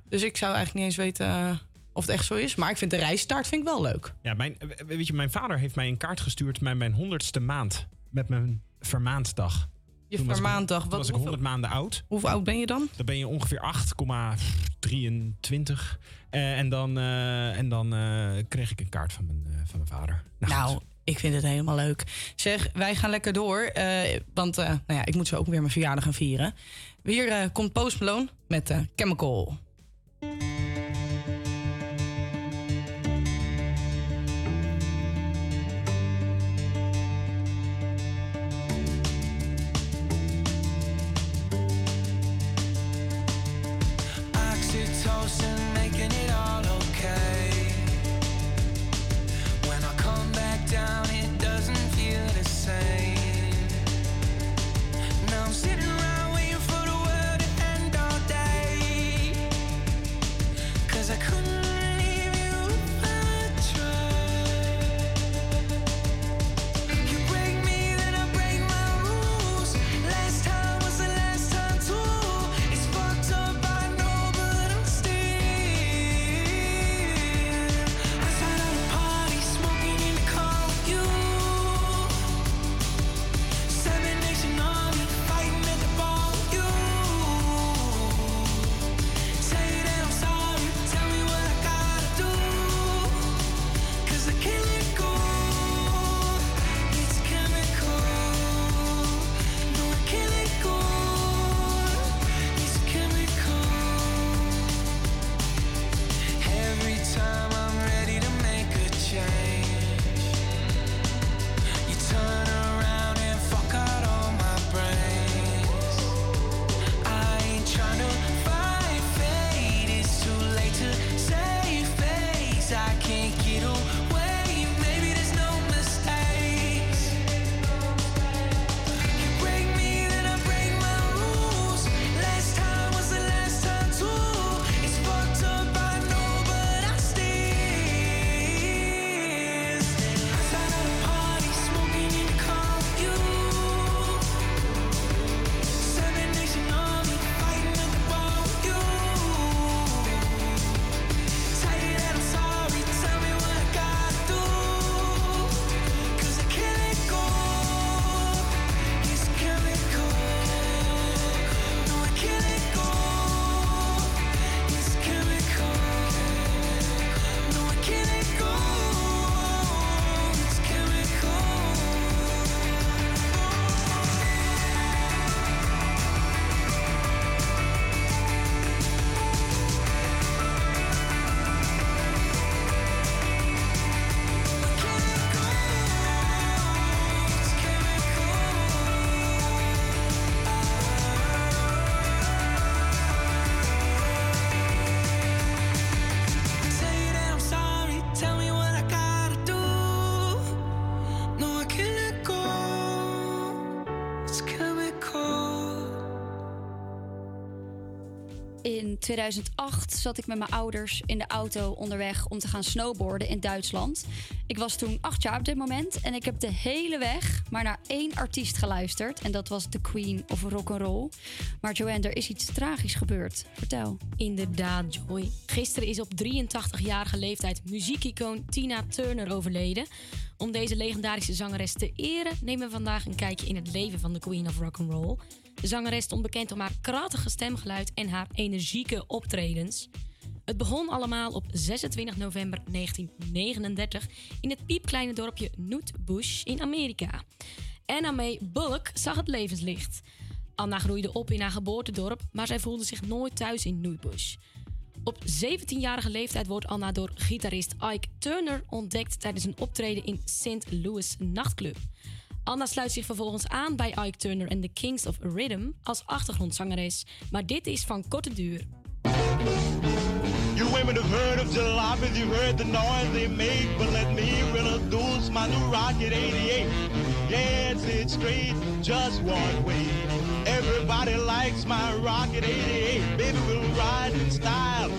Dus ik zou eigenlijk niet eens weten eh, of het echt zo is. Maar ik vind de rijstaart vind ik wel leuk. Ja, mijn, eh, weet je, mijn vader heeft mij een kaart gestuurd met mijn honderdste maand. Met mijn vermaanddag. Je Toen was ik- vermaanddag. Toen Wat, was ik hoeveel, 100 maanden oud. hoeveel oud ben je dan? Dan ben je ongeveer 8,23. Eh, en dan, eh, en dan eh, kreeg ik een kaart van mijn, van mijn vader. Nou, ik vind het helemaal leuk. Zeg, wij gaan lekker door. want nou ja, ik moet zo ook weer mijn verjaardag gaan vieren. Hier komt Post Malone met Chemical. 2008 zat ik met mijn ouders in de auto onderweg om te gaan snowboarden in Duitsland. Ik was toen acht jaar op dit moment en ik heb de hele weg maar naar één artiest geluisterd. En dat was The Queen of Rock'n'Roll. Maar Joanne, er is iets tragisch gebeurd. Vertel. Inderdaad, Joy. Gisteren is op 83-jarige leeftijd muziekicoon Tina Turner overleden. Om deze legendarische zangeres te eren nemen we vandaag een kijkje in het leven van de Queen of Rock'n'Roll. Zangeres stond bekend om haar krachtige stemgeluid en haar energieke optredens. Het begon allemaal op 26 november 1939 in het piepkleine dorpje Nootbush in Amerika. Anna May Bullock zag het levenslicht. Anna groeide op in haar geboortedorp, maar zij voelde zich nooit thuis in Nootbush. Op 17-jarige leeftijd wordt Anna door gitarist Ike Turner ontdekt tijdens een optreden in St. Louis nachtclub. Anna sluit zich vervolgens aan bij Ike Turner en The Kings of Rhythm als achtergrondzangeres, maar dit is van korte duur. You women have heard of jalopies, you've heard the noise they make, but let me introduce my new Rocket 88. Yeah, it's it straight, just one way. Everybody likes my Rocket 88. Baby, ride in style,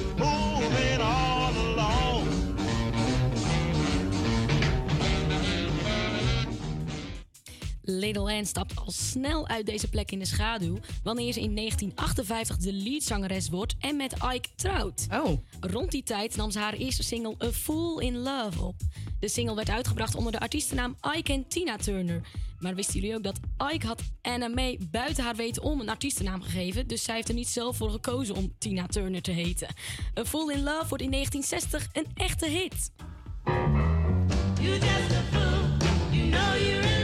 Little Ann stapt al snel uit deze plek in de schaduw wanneer ze in 1958 de leadzangeres wordt en met Ike trouwt. Oh. Rond die tijd nam ze haar eerste single A Fool in Love op. De single werd uitgebracht onder de artiestennaam Ike en Tina Turner. Maar wisten jullie ook dat Ike had Anna May buiten haar weten om een artiestennaam gegeven, dus zij heeft er niet zelf voor gekozen om Tina Turner te heten. A Fool in Love wordt in 1960 een echte hit. You just a fool. You know you're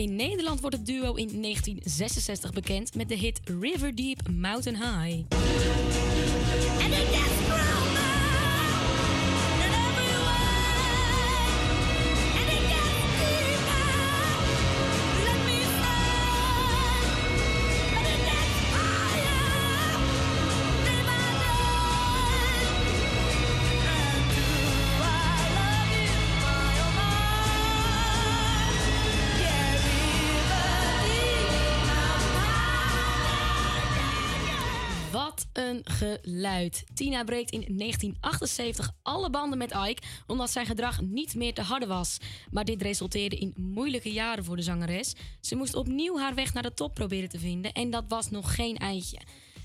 In Nederland wordt het duo in 1966 bekend met de hit River Deep Mountain High. Geluid. Tina breekt in 1978 alle banden met Ike omdat zijn gedrag niet meer te harde was. Maar dit resulteerde in moeilijke jaren voor de zangeres. Ze moest opnieuw haar weg naar de top proberen te vinden en dat was nog geen eindje.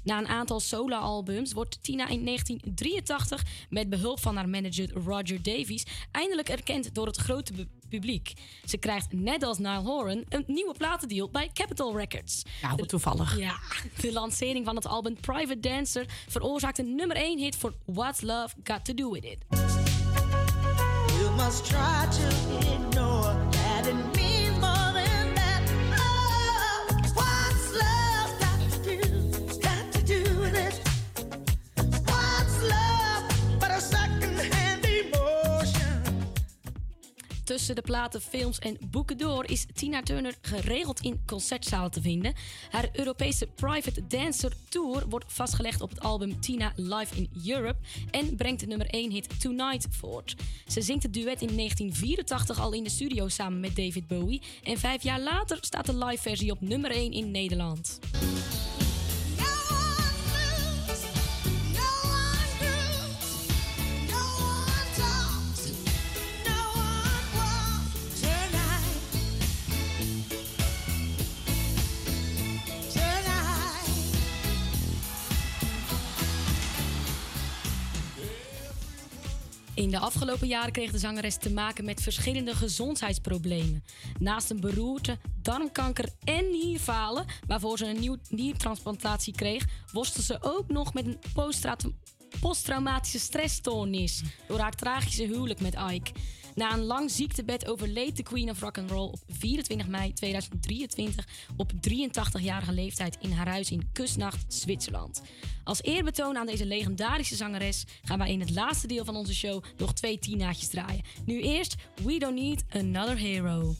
Na een aantal solo-albums wordt Tina in 1983 met behulp van haar manager Roger Davies eindelijk erkend door het grote pu- publiek. Ze krijgt net als Niall Horan een nieuwe platendeal bij Capitol Records. Nou, wat toevallig. Ja, de lancering van het album Private Dancer veroorzaakte een nummer 1 hit voor What's Love Got to Do With It. You must try to Tussen de platen, films en boeken door is Tina Turner geregeld in concertzalen te vinden. Haar Europese Private Dancer Tour wordt vastgelegd op het album Tina Live in Europe en brengt de nummer 1 hit Tonight voort. Ze zingt het duet in 1984 al in de studio samen met David Bowie en vijf jaar later staat de live versie op nummer 1 in Nederland. In de afgelopen jaren kreeg de zangeres te maken met verschillende gezondheidsproblemen. Naast een beroerte, darmkanker en nierfalen, waarvoor ze een nieuw niertransplantatie kreeg, worstelde ze ook nog met een posttraumatische stressstoornis door haar tragische huwelijk met Ike. Na een lang ziektebed overleed de Queen of Rock'n'Roll op 24 mei 2023 op 83-jarige leeftijd in haar huis in Kusnacht, Zwitserland. Als eerbetoon aan deze legendarische zangeres gaan wij in het laatste deel van onze show nog twee tienaatjes draaien. Nu eerst We Don't Need Another Hero.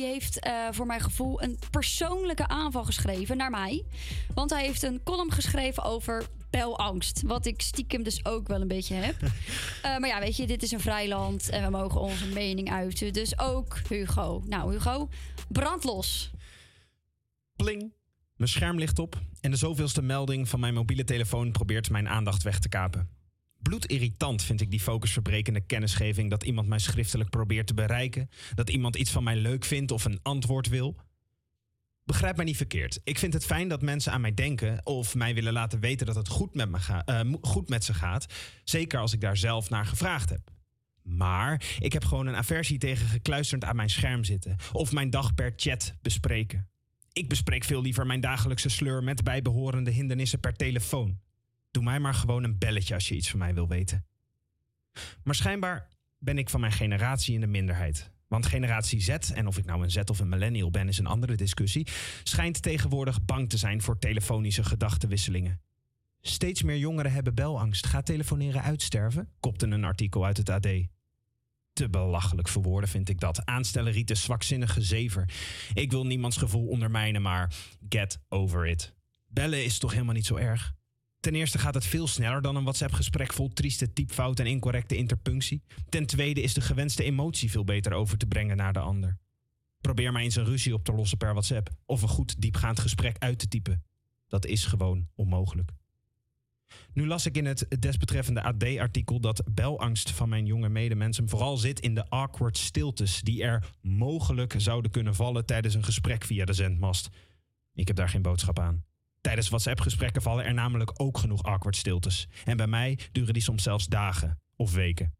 Die heeft eh, voor mijn gevoel een persoonlijke aanval geschreven naar mij. Want hij heeft een column geschreven over belangst. Wat ik stiekem dus ook wel een beetje heb. Eh, maar ja, weet je, dit is een vrij land en we mogen onze mening uiten. Dus ook Hugo. Nou, Hugo, brand los. Pling. Mijn scherm ligt op en de zoveelste melding van mijn mobiele telefoon probeert mijn aandacht weg te kapen. Bloedirritant vind ik die focusverbrekende kennisgeving dat iemand mij schriftelijk probeert te bereiken, dat iemand iets van mij leuk vindt of een antwoord wil. Begrijp mij niet verkeerd. Ik vind het fijn dat mensen aan mij denken of mij willen laten weten dat het goed met, me ga- eh, goed met ze gaat, zeker als ik daar zelf naar gevraagd heb. Maar ik heb gewoon een aversie tegen gekluisterd aan mijn scherm zitten of mijn dag per chat bespreken. Ik bespreek veel liever mijn dagelijkse sleur met bijbehorende hindernissen per telefoon. Doe mij maar gewoon een belletje als je iets van mij wil weten. Maar schijnbaar ben ik van mijn generatie in de minderheid. Want generatie Z, en of ik nou een Z of een millennial ben, is een andere discussie, schijnt tegenwoordig bang te zijn voor telefonische gedachtenwisselingen. Steeds meer jongeren hebben belangst. Gaat telefoneren uitsterven? kopte een artikel uit het AD. Te belachelijk voor woorden vind ik dat. Aanstellen rieten zwakzinnige zever. Ik wil niemands gevoel ondermijnen, maar get over it. Bellen is toch helemaal niet zo erg? Ten eerste gaat het veel sneller dan een WhatsApp-gesprek vol trieste typfout en incorrecte interpunctie. Ten tweede is de gewenste emotie veel beter over te brengen naar de ander. Probeer maar eens een ruzie op te lossen per WhatsApp of een goed diepgaand gesprek uit te typen. Dat is gewoon onmogelijk. Nu las ik in het desbetreffende AD-artikel dat belangst van mijn jonge medemensen vooral zit in de awkward stiltes die er mogelijk zouden kunnen vallen tijdens een gesprek via de zendmast. Ik heb daar geen boodschap aan. Tijdens WhatsApp-gesprekken vallen er namelijk ook genoeg awkward stiltes. En bij mij duren die soms zelfs dagen of weken.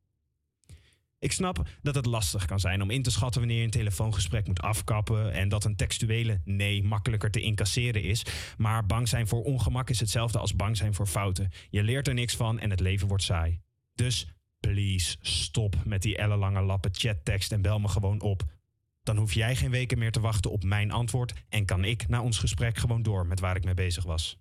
Ik snap dat het lastig kan zijn om in te schatten wanneer je een telefoongesprek moet afkappen en dat een textuele nee makkelijker te incasseren is. Maar bang zijn voor ongemak is hetzelfde als bang zijn voor fouten. Je leert er niks van en het leven wordt saai. Dus please stop met die ellenlange lappen chattekst en bel me gewoon op. Dan hoef jij geen weken meer te wachten op mijn antwoord en kan ik na ons gesprek gewoon door met waar ik mee bezig was.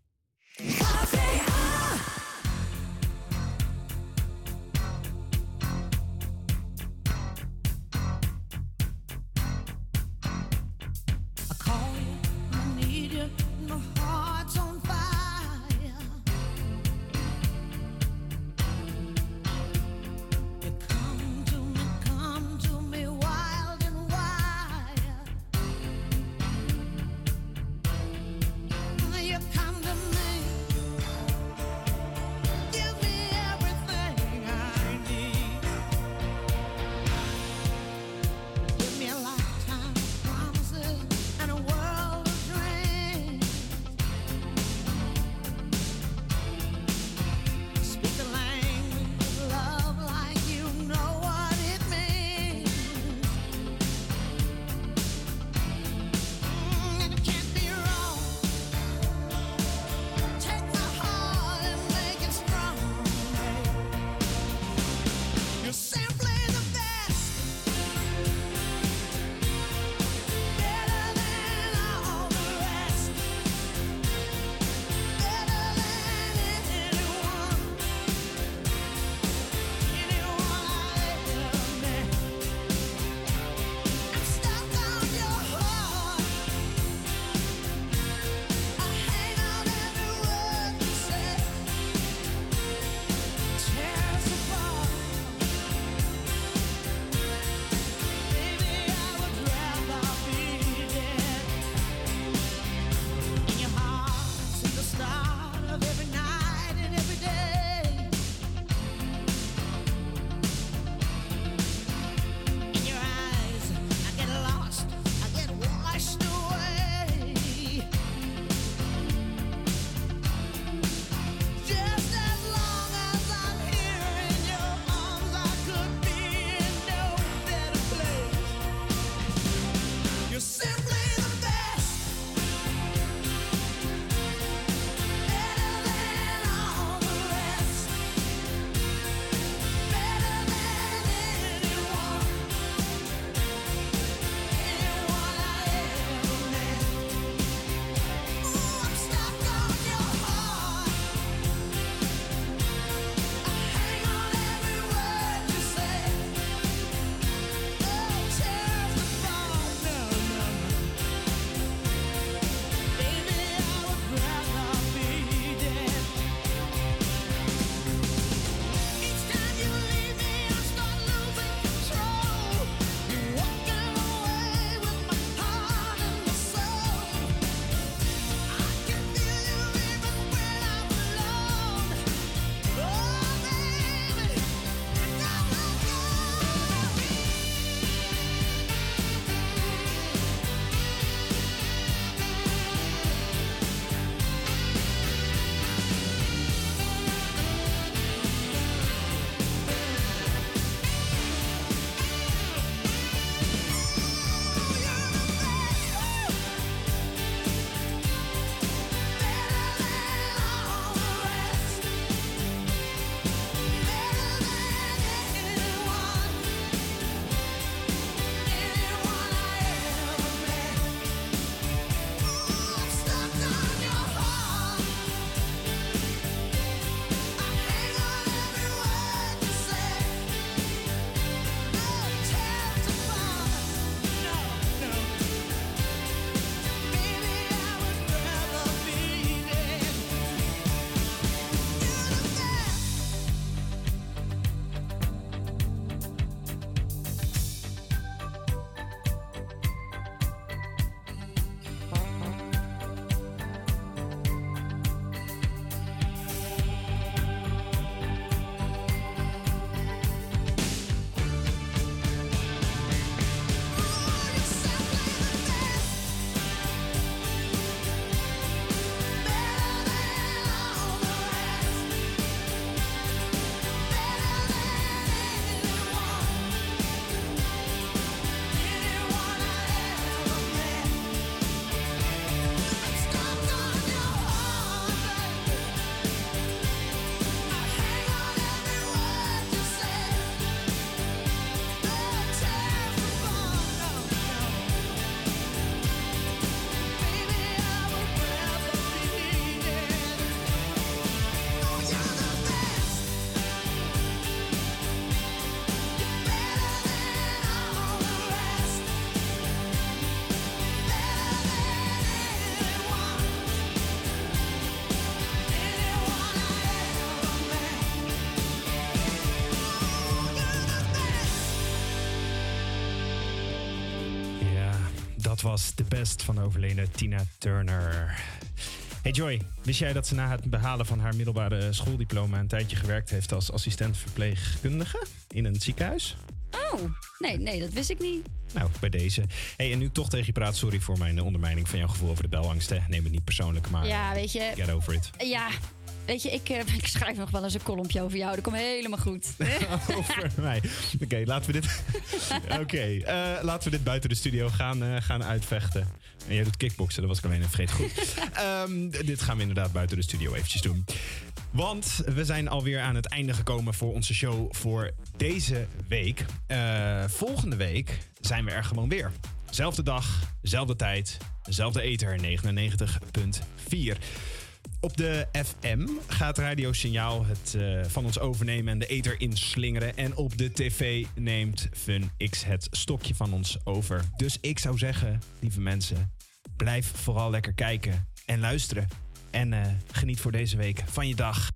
Was de best van de overleden Tina Turner. Hey Joy, wist jij dat ze na het behalen van haar middelbare schooldiploma een tijdje gewerkt heeft als assistent verpleegkundige in een ziekenhuis? Oh, nee, nee, dat wist ik niet. Nou, bij deze. Hey, en nu ik toch tegen je praat, sorry voor mijn ondermijning van jouw gevoel over de belangst. hè. Neem het niet persoonlijk, maar Ja, weet je. get over it. Ja, weet je, ik, eh, ik schrijf nog wel eens een kolompje over jou. Dat komt helemaal goed. over mij. Oké, laten we dit. Oké, eh, laten we dit buiten de studio gaan, eh, gaan uitvechten. En jij doet kickboksen, dat was ik alleen even vergeten. Goed. Ehm, dit gaan we inderdaad buiten de studio eventjes doen. Want we zijn alweer aan het einde gekomen voor onze show voor deze week. Volgende week zijn we er gewoon weer. Zelfde dag, zelfde tijd, zelfde ether 99.4. Op de FM gaat Radio Signaal het eh, van ons overnemen en de ether inslingeren. En op de tv neemt Fun X het stokje van ons over. Dus ik zou zeggen, lieve mensen, blijf vooral lekker kijken en luisteren. En eh, geniet voor deze week van je dag.